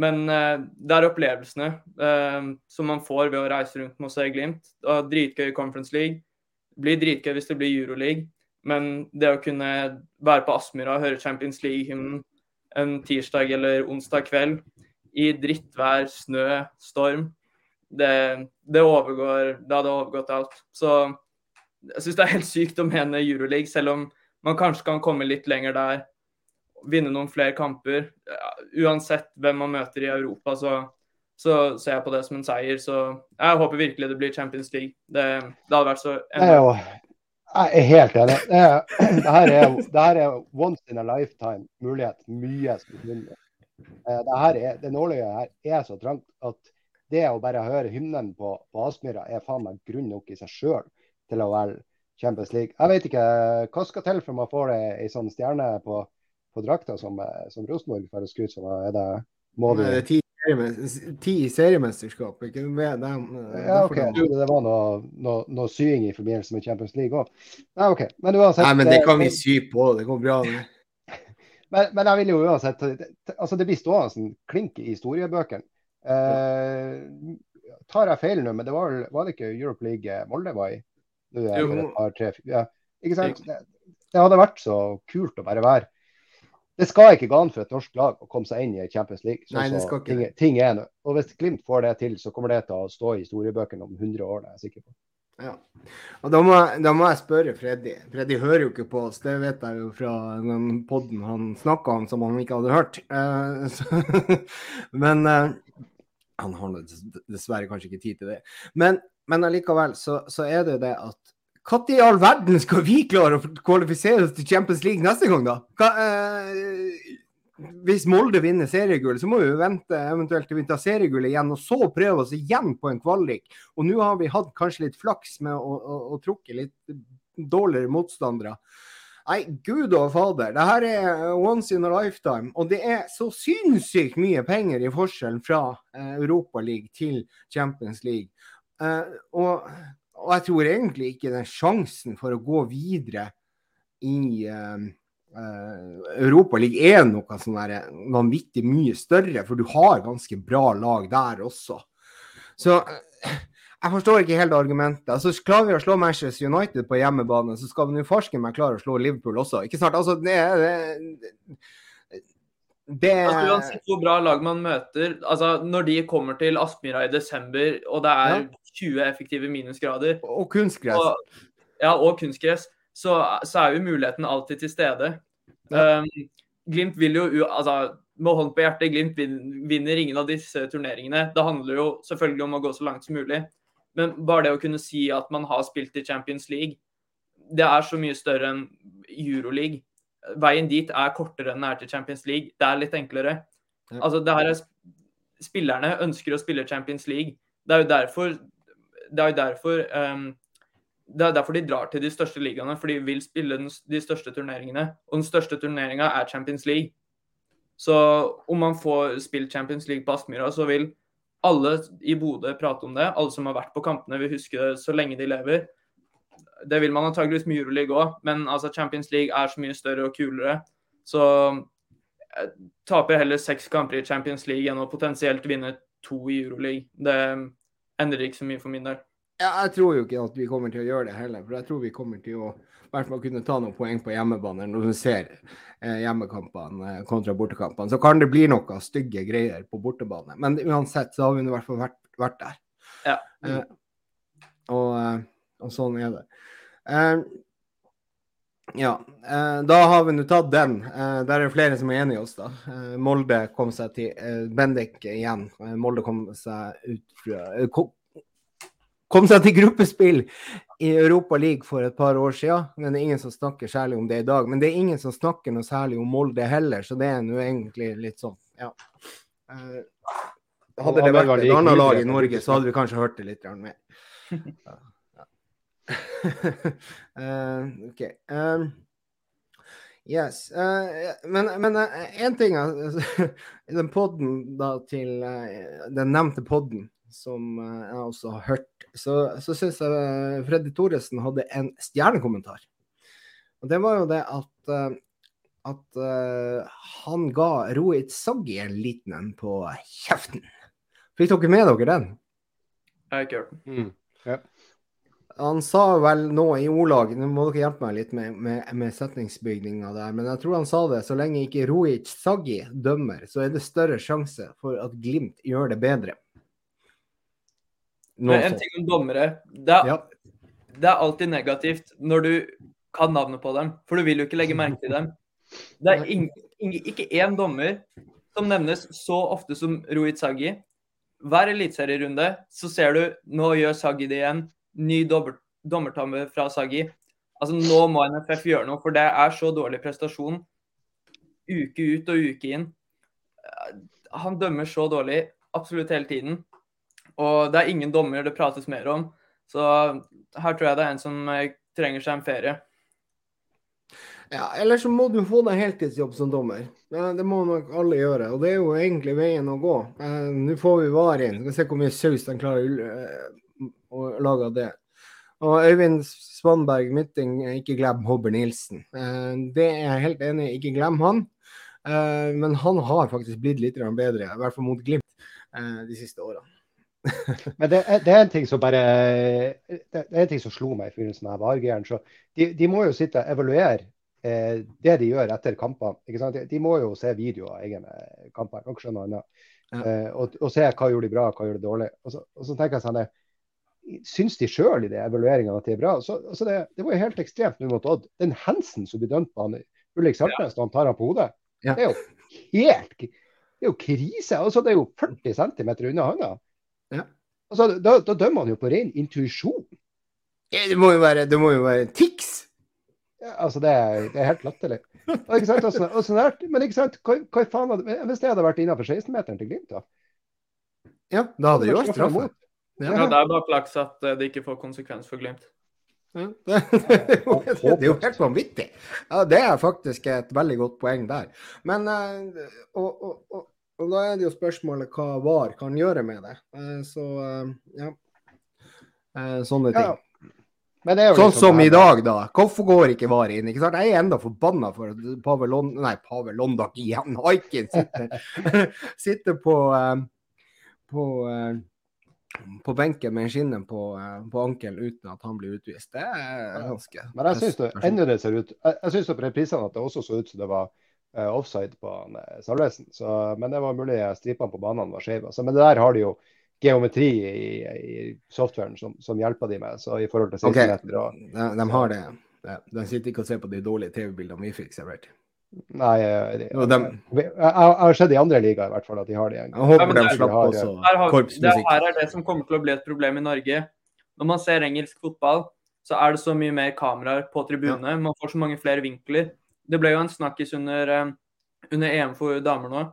Men eh, det er opplevelsene eh, som man får ved å reise rundt med å se Glimt. Dritgøy i Conference League. Blir dritgøy hvis det blir Euroleague. Men det å kunne være på Aspmyra og høre Champions League-hymnen en tirsdag eller onsdag kveld i drittvær, snø, storm, det, det, overgår Det hadde overgått alt. Så jeg syns det er helt sykt å mene Euroleague, selv om man kanskje kan komme litt lenger der vinne noen flere kamper. Uansett hvem man møter i Europa, så, så ser jeg på det som en seier. Så jeg håper virkelig det blir Champions League. Det, det hadde vært så enda... Jeg er helt enig. Det, det, her er, det, her er, once in a lifetime mulighet. Mye sekunder. Eh, det, her er, det nåløyet her er så trangt at det å bare høre hymnen på, på Aspmyra er faen meg grunn nok i seg sjøl til å være Champions League. Jeg vet ikke hva skal til for man får ei sånn stjerne på, på drakta som, eh, som Rosenborg for å skryte som er det må du... Ti, ti seriemesterskap, ikke med dem? Eh, ja, OK. Det, det var noe, noe, noe, sying i forbindelse med Champions League òg. Nei, OK. Men uansett Nei, men det kan vi sy på. Det går bra, det. men, men, jeg vil jo uansett Altså, det blir stående en klink i historiebøkene. Eh, tar jeg feil nå, men det var, var det ikke Europe League Molde var i? Nå det par, tre, ja. Ikke sant? Det, det hadde vært så kult å bare være det skal ikke gå an for et norsk lag å komme seg inn i Champions League. Sånn Nei, det skal ikke. Ting, ting er nå. Og hvis Glimt får det til, så kommer det til å stå i historiebøkene om 100 år. Det er jeg sikker på. Ja. Og da må, da må, jeg spørre Freddy. Freddy hører jo ikke på oss, det vet jeg jo fra den poden han snakka om som han ikke hadde hørt. Uh, så, men uh, han har dessverre kanskje ikke tid til det. Men, men allikevel så, så er det jo det at når i all verden skal vi klare å kvalifisere oss til Champions League neste gang, da? Hva, eh, hvis Molde vinner seriegull, så må vi vente eventuelt til vi tar seriegull igjen, og så prøve oss igjen på en kvalik. Og nå har vi hatt kanskje litt flaks med å, å, å trukke litt dårligere motstandere. Nei, gud og fader. Det her er once in a lifetime. Og det er så sinnssykt mye penger i forskjellen fra eh, Europa League til Champions League. Eh, og og jeg tror egentlig ikke den sjansen for å gå videre i uh, Europa Europaligaen er noe sånn vanvittig mye større, for du har ganske bra lag der også. Så uh, jeg forstår ikke helt argumentet. Altså, klarer vi å slå Manchester United på hjemmebane, så skal vi nå farsken meg klare å slå Liverpool også. Ikke sant? Altså, det, det, det... Altså, uansett hvor bra lag man møter, altså når de kommer til Aspmyra i desember og det er ja. 20 effektive minusgrader Og kunstgress. Og, ja, og kunstgress. Så, så, er jo muligheten alltid til stede. Ja. Um, Glimt vil jo altså, Med hånd på hjertet, Glimt vinner ingen av disse turneringene. Det handler jo selvfølgelig om å gå så langt som mulig. Men bare det å kunne si at man har spilt i Champions League, det er så mye større enn Euroleague veien dit er kortere enn den er til Champions League. Det er litt enklere. Altså, det her er Spillerne ønsker å spille Champions League. Det er jo derfor det er jo derfor um, det er derfor de drar til de største ligaene, for de vil spille den, de største turneringene. Og den største turneringa er Champions League. Så om man får spilt Champions League på Aspmyra, så vil alle i Bodø prate om det. Alle som har vært på kampene, vil huske det så lenge de lever. Det vil man antageligvis med Euroleague òg, men altså Champions League er så mye større og kulere. Så jeg taper heller seks kamper i Champions League enn å potensielt vinne to i Euroleague. Det endrer ikke så mye for min del. Ja, jeg tror jo ikke at vi kommer til å gjøre det heller. For jeg tror vi kommer til å hvert fall kunne ta noen poeng på hjemmebane når du ser eh, hjemmekampene eh, kontra bortekampene. Så kan det bli noe stygge greier på bortebane. Men uansett så har vi i hvert fall vært, vært der. Ja. Eh, og, eh, og, sånn er det. Uh, ja, uh, da har vi nå tatt den. Uh, der er det flere som er enig i oss, da. Molde kom seg til Bendik igjen. Molde kom seg ut fra kom, kom seg til gruppespill i Europa League for et par år siden. Men det er ingen som snakker særlig om det i dag. Men det er ingen som snakker noe særlig om Molde heller, så det er nå egentlig litt sånn, ja. Hadde det vært et annet lag i Norge, så hadde vi kanskje hørt det litt mer. Uh, OK. Um, yes. Uh, men, men uh, ting altså, Den podden da til den nevnte podden som jeg også har hørt, så, så syns jeg Freddy Thoresen hadde en stjernekommentar. Og det var jo det at at han ga Rohit Saggi en liten en på kjeften. Fikk dere med dere den? Jeg har ikke hørt den. Mm. Ja. Han sa vel nå i ordlag, nå må dere hjelpe meg litt med, med, med setningsbygninga der, men jeg tror han sa det. Så lenge ikke Roic Saggi dømmer, så er det større sjanse for at Glimt gjør det bedre. Nå men en ting om dommere. Det er, ja. det er alltid negativt når du kan navnet på dem, for du vil jo ikke legge merke til dem. Det er ing, ing, ikke én dommer som nevnes så ofte som Rohit Saggi hver eliteserierunde så ser du nå gjør Saggi det igjen. Ny dommertabbe fra Sagi. Altså Nå må NFF gjøre noe, for det er så dårlig prestasjon uke ut og uke inn. Han dømmer så dårlig absolutt hele tiden. Og det er ingen dommer det prates mer om. Så her tror jeg det er en som trenger seg en ferie. Ja, Eller så må du få deg heltidsjobb som dommer. Det må nok alle gjøre. Og det er jo egentlig veien å gå. Eh, Nå får vi VAR inn. Skal se hvor mye saus de klarer lage av det. Og Øyvind Svanberg Mytting, ikke glem Hobber Nilsen. Uh, det er jeg helt enig i, ikke glem han. Uh, men han har faktisk blitt litt bedre, i hvert fall mot Glimt, de siste årene. Men det er, det er, en ting som bare det er en ting som slo meg i begynnelsen av Vargeren. De, de må jo sitte og evaluere eh, det de gjør etter kampene. De, de, må jo se videoer av egne kamper. ikke skjønner annet. Ja. Eh, og, og, se hva gjorde de bra, hva gjorde de dårlig. Og så, og så tenker jeg sånn Syns de sjøl i de evalueringene at de er bra? Så, altså det, det, var jo helt ekstremt nå mot Odd. Den Hansen som blir dømt på han Ulrik Saltnes ja. han tar han på hodet, ja. det er jo helt det er jo krise. Altså, det er jo 40 cm unna hånda. Ja. Altså, da, da, dømmer han jo på ren intuisjon. Det må jo være, det må jo være tics. Altså, det er, det er helt latterlig. Ikke sant? Altså, altså, men ikke sant? Hva, hva faen hadde, hvis det hadde vært innenfor 16-meteren til Glimt, da? Ja, da hadde det jo vært straffe. Ja. ja, det er bare flaks at eh, det ikke får konsekvens for Glimt. Ja, det, det, er jo helt vanvittig. Ja, det er faktisk et veldig godt poeng der. Men eh, og, og, og, og da er det jo spørsmålet hva VAR kan gjøre med det. Eh, så ja. Sånne ting. Ja. sånn liksom som i dag, da. Hvorfor går ikke VAR inn? ikke sant? Jeg er enda forbanna for at Pavel Lond... Nei, Pavel Londak igjen. Haikin sitter, sitter på, på på benken med en skinne på, på ankelen uten at han blir utvist. Det er ganske Men jeg syns det enda det ser ut Jeg, jeg syns på reprisene at det også så ut som det var uh, offside på han uh, Salvesen. Men det var mulig stripene på banene var skeive. Men det der har de jo geometri i, i softwaren som, som, hjelper de med. Så i forhold til 16 okay. de, de, har det. De sitter ikke og ser på de dårlige TV-bildene vi fikk servert. Nei, eh, de, de, jeg, har sett i andre ligaer i hvert fall at de har det. Jeg håper de slapp også korpsmusikk. Her er det som kommer til å bli et problem i Norge. Når man ser engelsk fotball, så er det så mye mer kameraer på tribunene. Ja. Man får så mange flere vinkler. Det ble jo en snakkis under, eh, under EM for damer nå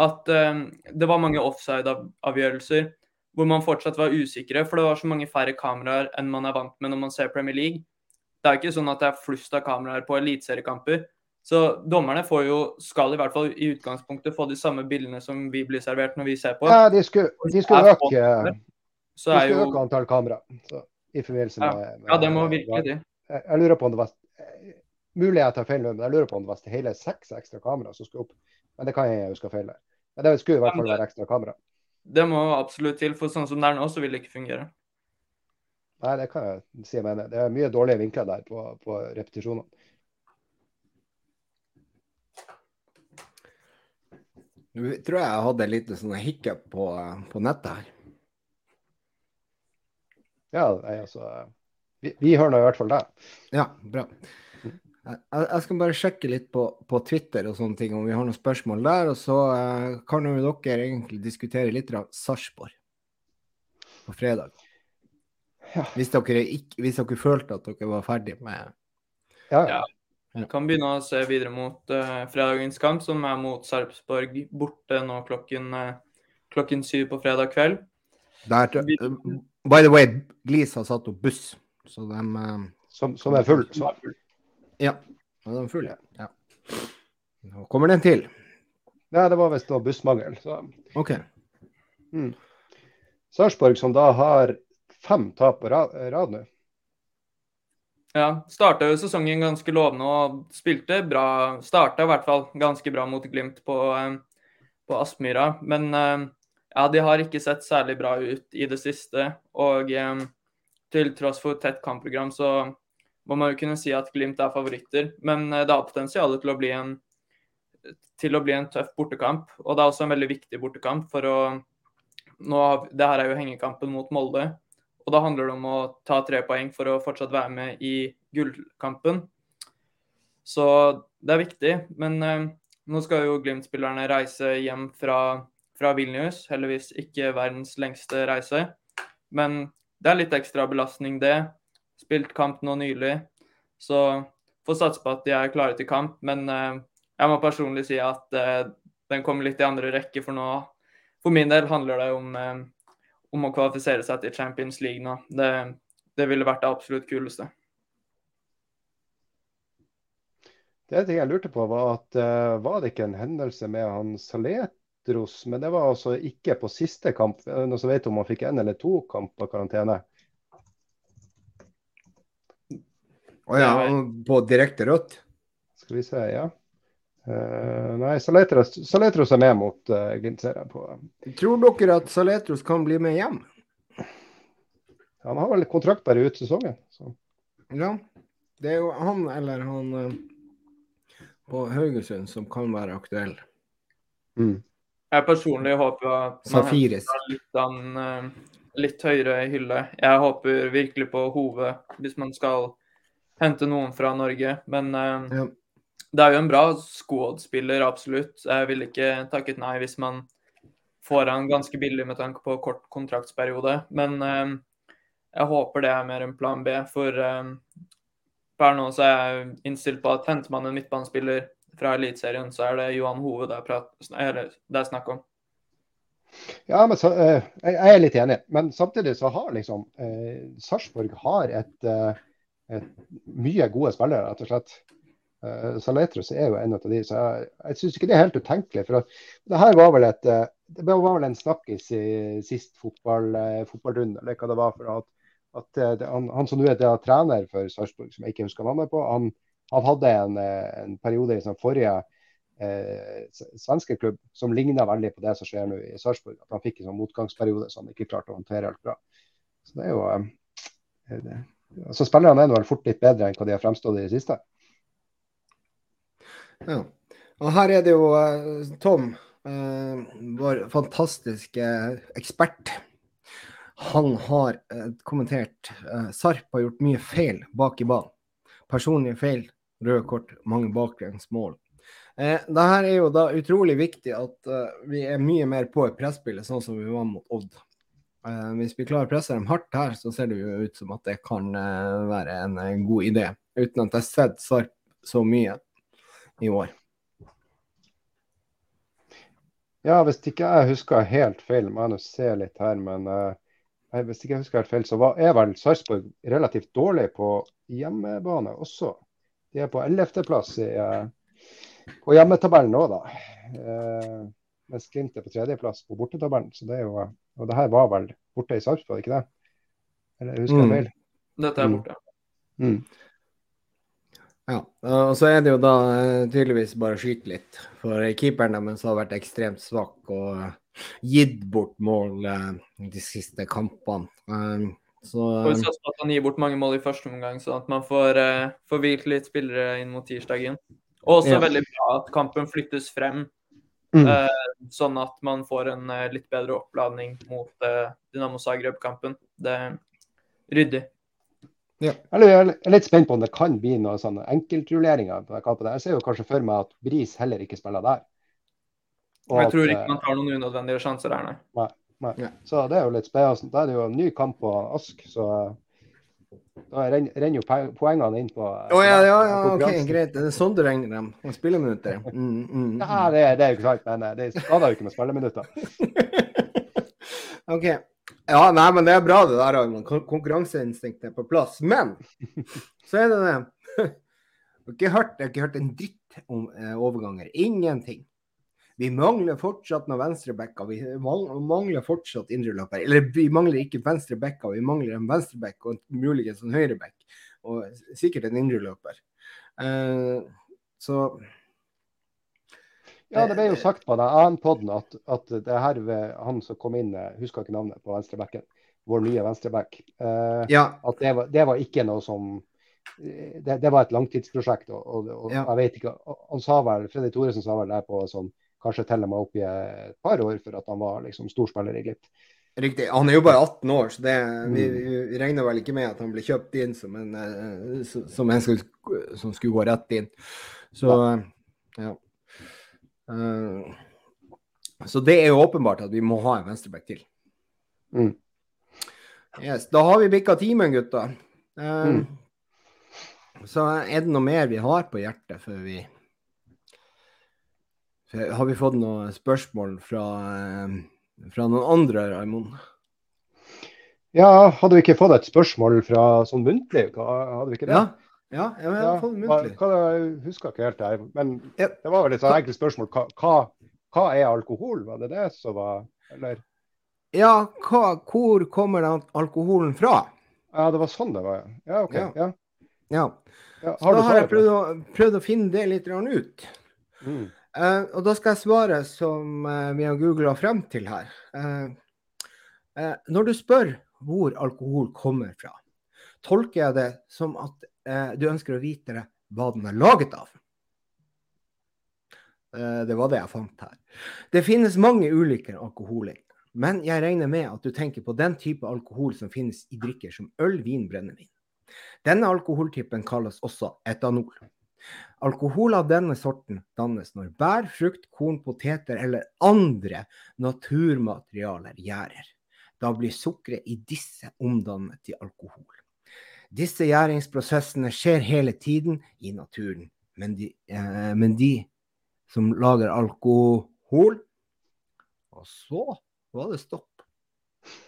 at um, det var mange offside-avgjørelser hvor man fortsatt var usikre, for det var så mange færre kameraer enn man er vant med når man ser Premier League. Det er ikke sånn at det er flust av kameraer på eliteseriekamper. Så dommerne får jo, skal i hvert fall i utgangspunktet få de samme bildene som vi blir servert når vi ser på. Ja, de skulle, de skulle øke, de skulle jo... øke antall kamera. Så, i forbindelse med, ja. ja, det må virkelig de. Jeg, jeg lurer på om det var Mulig jeg tar feil, men jeg lurer på om det var hele seks ekstra kamera som skulle opp. Men det kan jeg huske feil. Men det skulle i hvert fall være ekstra kamera. Det må absolutt til, for sånn som det er nå, så vil det ikke fungere. Nei, det kan jeg si jeg mener. Det er mye dårlige vinkler der på, på repetisjonene. Nå tror jeg jeg hadde litt sånn hiccup på, på nettet her. Ja, nei, altså vi, vi hører nå i hvert fall deg. Ja, bra. Jeg, jeg skal bare sjekke litt på, på, Twitter og sånne ting, om vi har noen spørsmål der. Og så eh, kan jo dere egentlig diskutere litt av Sarpsborg på fredag. Ja. Hvis, dere ikke, hvis, dere følte at dere var ferdig med Ja. ja. Ja. Kan begynne å se videre mot uh, fredagens kamp, som er mot Sarpsborg borte nå klokken, uh, klokken syv på fredag kveld. Der, by the way, Glis har satt opp buss, så de som, som, er full. Som er full. Ja. ja de er full, ja. Nå kommer den til. Ja, det var visst bussmangel. Så. OK. Mm. Sarpsborg som da har fem tap på rad, rad nå. Ja, starta jo sesongen ganske lovende og spilte bra. Starta i hvert fall ganske bra mot Glimt på, eh, på Aspmyra. Men eh, ja, de har ikke sett særlig bra ut i det siste. Og eh, til tross for tett kampprogram så må man jo kunne si at Glimt er favoritter. Men det har potensial til å bli en til å bli en tøff bortekamp. Og det er også en veldig viktig bortekamp for å nå, Det her er jo hengekampen mot Molde. Og da handler det om å ta tre poeng for å fortsatt være med i gullkampen. Så det er viktig. Men eh, nå skal jo Glimt-spillerne reise hjem fra, fra Vilnius. Heldigvis ikke verdens lengste reise. Men det er litt ekstra belastning, det spilt kamp nå nylig. Så får satse på at de er klare til kamp. Men eh, jeg må personlig si at eh, den kommer litt i andre rekke for nå. For min del handler det om, eh, om å kvalifisere seg til Champions League nå. Det, det ville vært det absolutt kuleste. Det ting jeg lurte på, var at uh, var det ikke en hendelse med han Saletros, men det var altså ikke på siste kamp. Noen som vet om han fikk en eller to kamp på karantene? Å ja, på direkte rødt? Skal vi se, ja. Uh, nei, Saletros, Saletros, er med mot uh, Glimt, ser jeg på. Tror dere at Saletros kan bli med hjem? Han har vel kontrakt bare ut sesongen. Så. Ja. Det er jo han eller han uh, på Haugesund som kan være aktuell. Mm. Jeg personlig håper at man henter litt, an, litt høyere hylle. Jeg håper virkelig på Hove hvis man skal hente noen fra Norge. Men ja. Det er jo en bra squad-spiller, absolutt. Jeg ville ikke takket nei hvis man får han ganske billig med tanke på kort kontraktsperiode. Men eh, jeg håper det er mer en plan B, for eh, per nå så er jeg innstilt på at henter man en midtbanespiller fra Eliteserien, så er det Johan Hove det er, snakk om. Ja, men så, eh, jeg er litt enig. Men samtidig så har liksom uh, Sarpsborg har et et, mye gode spillere, rett og slett. Uh, Saletros er jo en av de, så jeg, jeg syns ikke det er helt utenkelig. for Det her var vel et, eh, det var vel en snakkis i sist fotball, uh, fotballrunde, eller hva det var. for at, at det, han, han, som nå er trener for Sarpsborg, som jeg ikke husker navnet på, han, han hadde en, en, periode i sin forrige eh, svenske klubb som ligna veldig på det som skjer nå i Sarpsborg. At han fikk en sånn motgangsperiode som han ikke klarte å håndtere helt bra. Så det er jo eh, det, altså spillerne er vel fort litt bedre enn hva de har fremstått i det siste. Ja. Og her er det jo uh, Tom, uh, vår fantastiske ekspert. Han har uh, kommentert Sarp har gjort mye feil bak i banen. Personlige feil, røde kort, mange baklengsmål. Eh, det her er jo da utrolig viktig at vi er mye mer på i presspillet, sånn som vi var mot Odd. Uh, hvis vi klarer å presse dem hardt her, så ser det jo ut som at det kan uh, være en, god idé. Uten at jeg har sett Sarp så mye i år. Ja, hvis ikke jeg husker helt feil, må jeg nå se litt her, men uh, hvis ikke jeg husker helt feil, så var, er vel Sarpsborg relativt dårlig på hjemmebane også. De er på 11.-plass på hjemmetabellen òg, da. mens Glimt er på tredjeplass på bortetabellen. Så det er jo og det her var vel borte i Sarpsborg, ikke det? Eller husker jeg mm. feil? Dette er mm. borte. Mm. Ja, og så er det jo da eh, tydeligvis bare å skyte litt. For keeperen deres har vært ekstremt svak og eh, gitt bort mål eh, de siste kampene. Så Får satse på at han gir bort mange mål i første omgang, sånn at man får, får hvilt litt spillere inn mot tirsdagen. Og også ja. veldig bra at kampen flyttes frem Mm. Sånn at man får en litt bedre oppladning mot Dynamo Zagreb-kampen. Det, ryddig. Ja. Jeg er litt spent på om det kan bli noen sånne enkeltrulleringer på kampen. Jeg ser jo kanskje for meg at Bris heller ikke spiller der. Og jeg tror ikke man tar noen unødvendige sjanser der, nei. nei, nei. Ja. Så det er jo litt spennende. Da er det jo en ny kamp på Ask, så da renner jo poengene inn på Å oh, ja, ja, ja, ok, greit. Det er sånn du regner dem? Spilleminutter? Mm, mm, mm. Nei, det, det er jo ikke sant, men eh, det skader jo ikke med spilleminutter. OK. Ja, nei, men det er bra det der, Arman. Konkurranseinstinktet er på plass. Men så er det det. Jeg har ikke hørt, har ikke hørt en dritt om eh, overganger. Ingenting. Vi mangler fortsatt noen venstrebacker. Vi mangler fortsatt indreløper. Eller vi mangler ikke venstrebacker, vi mangler en venstreback og muligens en høyreback. Og sikkert en indreløper. Eh, så ja, det ble jo sagt på den annen podden at, at det her ved han som kom inn, husker ikke navnet på venstrebacken, vår nye venstreback, eh, ja. at det var, det var, ikke noe som det, det var et langtidsprosjekt. og, og, og ja. jeg vet ikke, han sa vel, Freddy Thoresen sa vel der på sånn kanskje teller meg opp i et par år for at han var liksom storspiller i Glimt. Riktig. Han er jo bare 18 år, så det, vi, mm. vi, regner vel ikke med at han ble kjøpt inn som en, eh, som en som, som skulle gå rett inn. Så ja. Uh, så det er jo åpenbart at vi må ha en venstreback til. Mm. Yes, da har vi bikka timen, gutter. Um, mm. Så er det noe mer vi har på hjertet før vi har vi fått noen spørsmål fra, eh, fra noen andre, Raimond? Ja, hadde vi ikke fått et spørsmål fra sånn muntlig? Hadde vi ikke det? Ja, ja har fått muntlig. Hva, jeg husker ikke helt det, men det var vel et sånn enkelt spørsmål. Hva, hva, er alkohol? Var det det som var Eller? Ja, hva, hvor kommer alkoholen fra? Ja, det var sånn det var, ja. OK. Ja. ja. ja. Så da har jeg prøvd å, prøvd å, finne det litt ut. Mm. Uh, og da skal jeg svare som uh, vi har googla frem til her. Uh, når du spør hvor alkohol kommer fra, tolker jeg det som at du ønsker å vite det, hva den er laget av. det var det jeg fant her. Det finnes mange ulike alkoholer, men jeg regner med at du tenker på den type alkohol som finnes i drikker som øl, vin, brennevin. Denne alkoholtypen kalles også etanol. Alkohol av denne sorten dannes når bær, frukt, korn, poteter eller andre naturmaterialer gjærer. Da blir sukkeret i disse omdannet til alkohol. Disse gjæringsprosessene skjer hele tiden i naturen, men de, eh, men de som lager alkohol Og så var det stopp.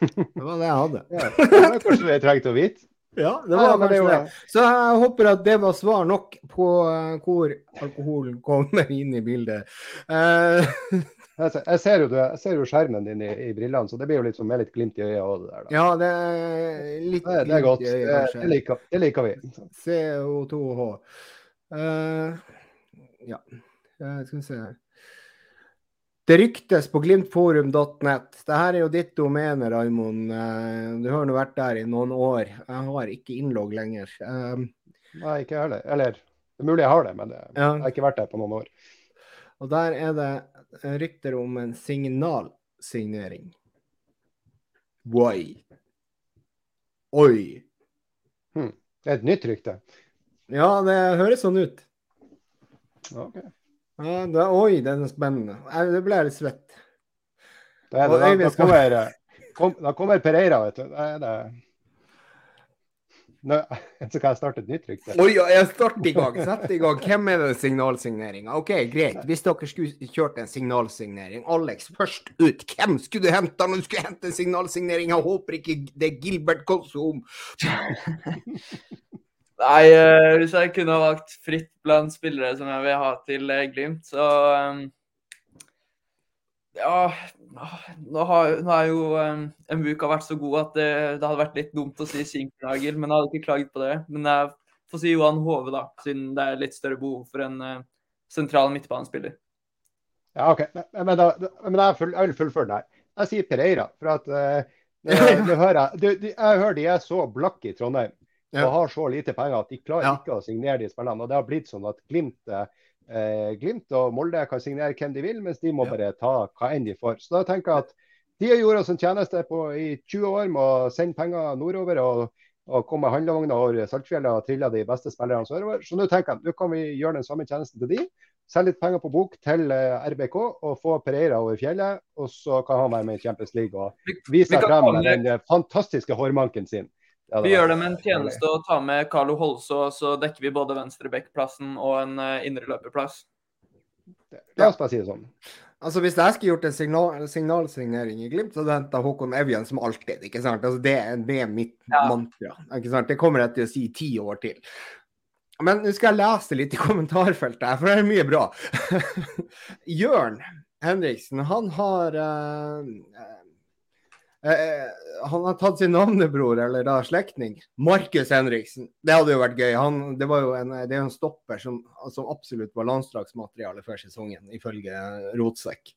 Det var det jeg hadde. ja, det var kanskje det jeg trengte å vite. Ja, det var kanskje det. Så jeg håper at det var svar nok på uh, hvor alkoholen kommer inn i bildet. Uh, jeg, ser jo, jeg, ser jo, skjermen din i, i, brillene, så det blir jo litt, med litt glimt i øyet òg. Ja, det er litt det, det er godt. Øyet, det, det, liker, det, liker, vi. CO2H. Uh, ja, skal vi se her. Det ryktes på glimtforum.net. Dette er jo ditt domene, Raimond. Eh, du har nå vært der i noen år. Jeg har ikke innlogg lenger. Um, Nei, ikke jeg heller. Eller det er mulig jeg har det, men ja. jeg har ikke vært der på noen år. Og der er det rykter om en signalsignering. Why? Oi. Hmm. Det er et nytt rykte? Ja, det høres sånn ut. Okay. Ja, det, oi, den er spennende. Det ble jeg litt svett. Det det, da, da, kommer, kom, da, kommer, Pereira, vet du. Det er det. Nå, så kan jeg starte et nytt rykte. Oi, jeg starter i gang. Sett i gang. Hvem er den signalsigneringa? OK, greit. Hvis dere skulle kjørt en signalsignering Alex, først ut. Hvem skulle du hente når du skulle hente en signalsignering? Jeg håper ikke det er Gilbert Konsum. Nei, uh, hvis jeg kunne ha valgt fritt blant spillere som jeg vil ha til uh, Glimt, så um, Ja, nå har, nå har jo um, Mvuka vært så god at det, det, hadde vært litt dumt å si Sinkernagel, men jeg hadde ikke klaget på det. Men jeg får si Johan Hove, da, siden det er litt større behov for en uh, sentral midtbanespiller. Ja, OK. Men, da, men jeg, full, jeg vil fullføre det her. Jeg sier Pereira, for at uh, det, det hører jeg, det, jeg hører de er så blakke i Trondheim. Og har så lite penger at de klarer ja. ikke å signere de spillerne. Og det har blitt sånn at Glimt, eh, Glimt og Molde kan signere hvem de vil, mens de må ja. bare ta hva enn de får. Så da tenker jeg at de har gjort oss en tjeneste på, i 20 år med å sende penger nordover. og og komme handlevogna over Saltfjellet og trille de beste spillerne sørover. Så nå tenker jeg nå kan vi gjøre den samme tjenesten til de. Selge litt penger på bok til eh, RBK og få Pereira over fjellet. Og så kan han være med i Champions League og vise frem den fantastiske hårmanken sin. Ja, vi gjør det med en tjeneste å ta med Carlo Holså, så dekker vi både venstrebekkplassen og en uh, indreløperplass. La oss bare si det sånn. Altså Hvis jeg skulle gjort en signal, signalsignering i Glimt, så hadde jeg henta Håkon Evjen som alltid. ikke sant? Altså det, det er mitt ja. mantra. ikke sant? Det kommer jeg til å si ti år til. Men nå skal jeg lese litt i kommentarfeltet her, for det er mye bra. Jørn Henriksen, han har uh, Eh, han har tatt sin navnebror, eller da slektning, Markus Henriksen. Det hadde jo vært gøy. Han, det, var jo en, det er jo en stopper som, som absolutt var landslagsmateriale før sesongen, ifølge Rotsekk.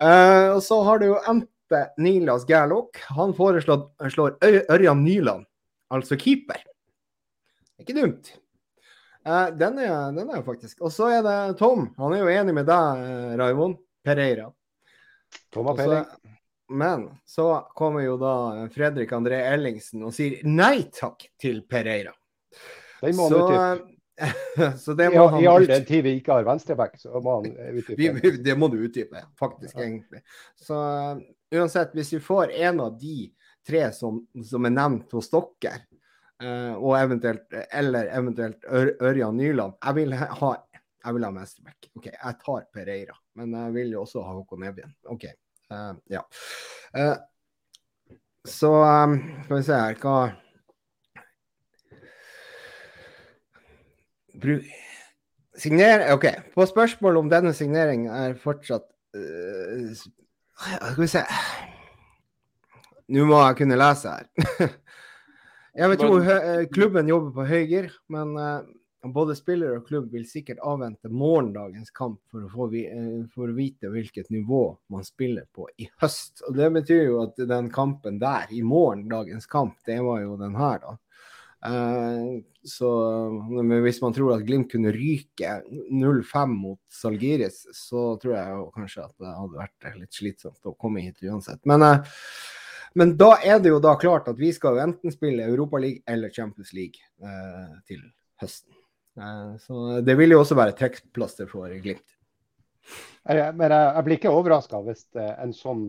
Eh, og så har du jo Ente Nilas Gerlok. Han foreslår Ørjan Nyland, altså keeper. Ikke dumt. Eh, den, er, den er jo faktisk Og så er det Tom. Han er jo enig med deg, eh, Raimond Pereira. Tom Pereira. Men så kommer jo da Fredrik André Ellingsen og sier nei takk til Pereira. Den må så, han utdype. så det må I, han I all den tid vi ikke har venstreback, så må han utdype. det må du utdype, faktisk, ja. egentlig. Så uh, uansett, hvis vi får en av de tre som, som er nevnt hos dere, uh, og eventuelt, eller eventuelt Ør, Ørjan Nyland Jeg vil ha, jeg vil ha mesterback. OK, jeg tar Pereira, men jeg vil jo også ha Håkon Evjen. OK. Uh, ja. Uh, så um, skal vi se her hva Signer... OK. På spørsmål om denne signeringen er fortsatt uh, Skal vi se Nå må jeg kunne lese her. jeg vet jo klubben jobber på høygir, men både spiller og klubb vil sikkert avvente morgendagens kamp for å, få, eh, for å, vite hvilket nivå man spiller på i høst. Og Det betyr jo at den kampen der, i morgendagens kamp, det var jo den her, da. Uh, så hvis man tror at Glimt kunne ryke 0-5 mot Salgiris, så tror jeg kanskje at det hadde vært litt slitsomt å komme hit uansett. Men, uh, men da er det jo da klart at vi skal enten spille Europaliga eller Champions League uh, til høsten. Eh, så det vil jo også være trekkplaster for Glimt. Jeg, men jeg, jeg, blir ikke overraska hvis eh, en sånn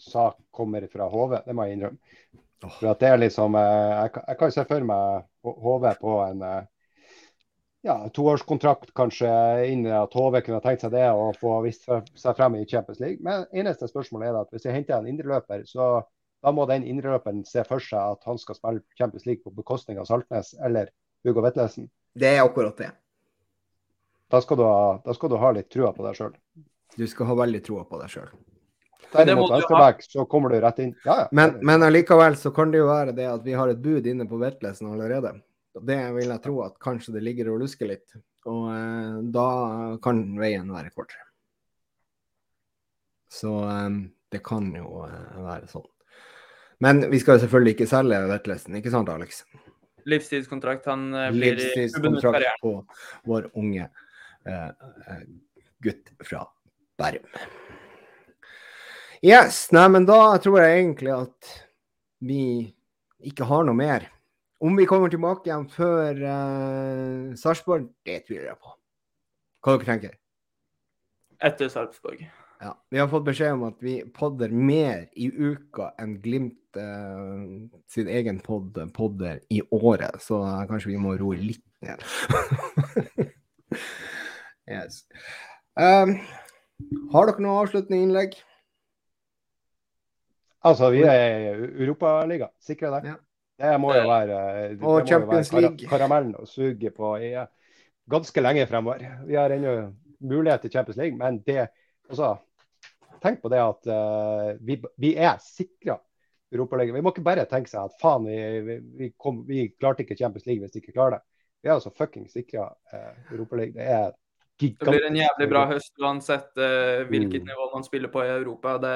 sak kommer fra HV, det må jeg innrømme. For at det er liksom, eh, jeg, jeg kan se for meg HV på en ja, toårskontrakt kanskje innen at HV kunne tenkt seg det og få vist seg frem i Champions League. Men eneste spørsmålet er at hvis jeg henter en indreløper, så da må den indreløperen se for seg at han skal spille Champions League på bekostning av Saltnes eller Hugo Vetlesen. Det er akkurat det. Da skal du ha, skal du ha litt trua på deg sjøl. Du skal ha veldig trua på deg sjøl. Derimot venstreback, så kommer du rett inn. Ja, ja. Men, men allikevel så kan det jo være det at vi har et bud inne på Vetlesen allerede. Det vil jeg tro at kanskje det ligger og lusker litt. Og eh, da kan veien være kortere. Så eh, det kan jo eh, være sånn. Men vi skal jo selvfølgelig ikke selge Vetlesen, ikke sant Alex? Livstidskontrakt. Han eh, blir livstidskontrakt på vår unge uh, gutt fra Bærum. Yes, nei, men da tror jeg egentlig at vi ikke har noe mer. Om vi kommer tilbake igjen før uh, Sarpsborg, det tviler jeg på. Hva dere tenker Etter Sarpsborg. Ja, Vi har fått beskjed om at vi podder mer i uka enn Glimt eh, sin egen pod, podder i året, så kanskje vi må roe litt ned. yes. Um, har dere noe avsluttende innlegg? Altså, vi er i Europaliga, sikre det. Ja. Det må jo være, og Champions være kar karamellen å suge på i ganske lenge fremover. Vi har ennå mulighet til Champions League, men det altså, Tenk på det at uh, vi, vi, er sikra Europaligaen. Vi må ikke bare tenke seg at faen, vi, vi, kom, vi klarte ikke Champions League hvis vi ikke klarer det. Vi er altså fucking sikra uh, Europaligaen. Det er gigantisk. Det blir en jævlig bra høst uansett uh, hvilket mm. nivå man spiller på i Europa. Det,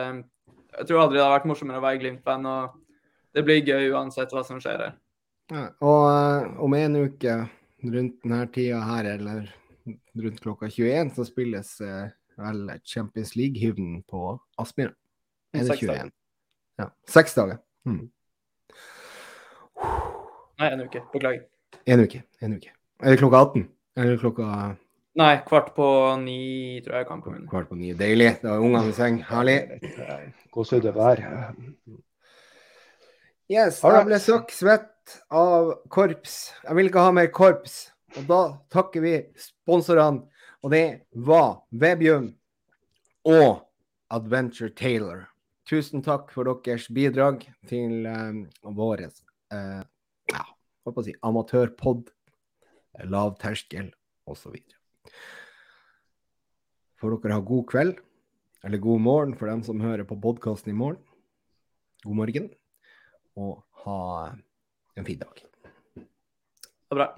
jeg tror aldri det har vært morsommere å være Glimt-fan. og Det blir gøy uansett hva som skjer her. Ja, og uh, om en uke rundt denne tida her, eller rundt klokka 21, så spilles uh, vel Champions League-hymnen på Aspmyra. Er det 21? Ja. Seks dager. Mm. Nei, en uke. Beklager. En uke. En uke. Er det klokka 18? Eller klokka Nei, kvart på ni, tror jeg kampen min. kvart på ni? Deilig. Da er ungene i seng. Herlig. Gåsehud det vær. Yes, jeg ble søkk svett av korps. Jeg vil ikke ha mer korps. Og da takker vi sponsorene, og det var Vebjørn og Adventure Taylor. Tusen takk for deres bidrag til um, vår uh, ja, skal jeg si, amatørpod, lav terskel osv. Får dere ha god kveld, eller god morgen for dem som hører på podkasten i morgen. God morgen og ha en fin dag. Ha Det bra.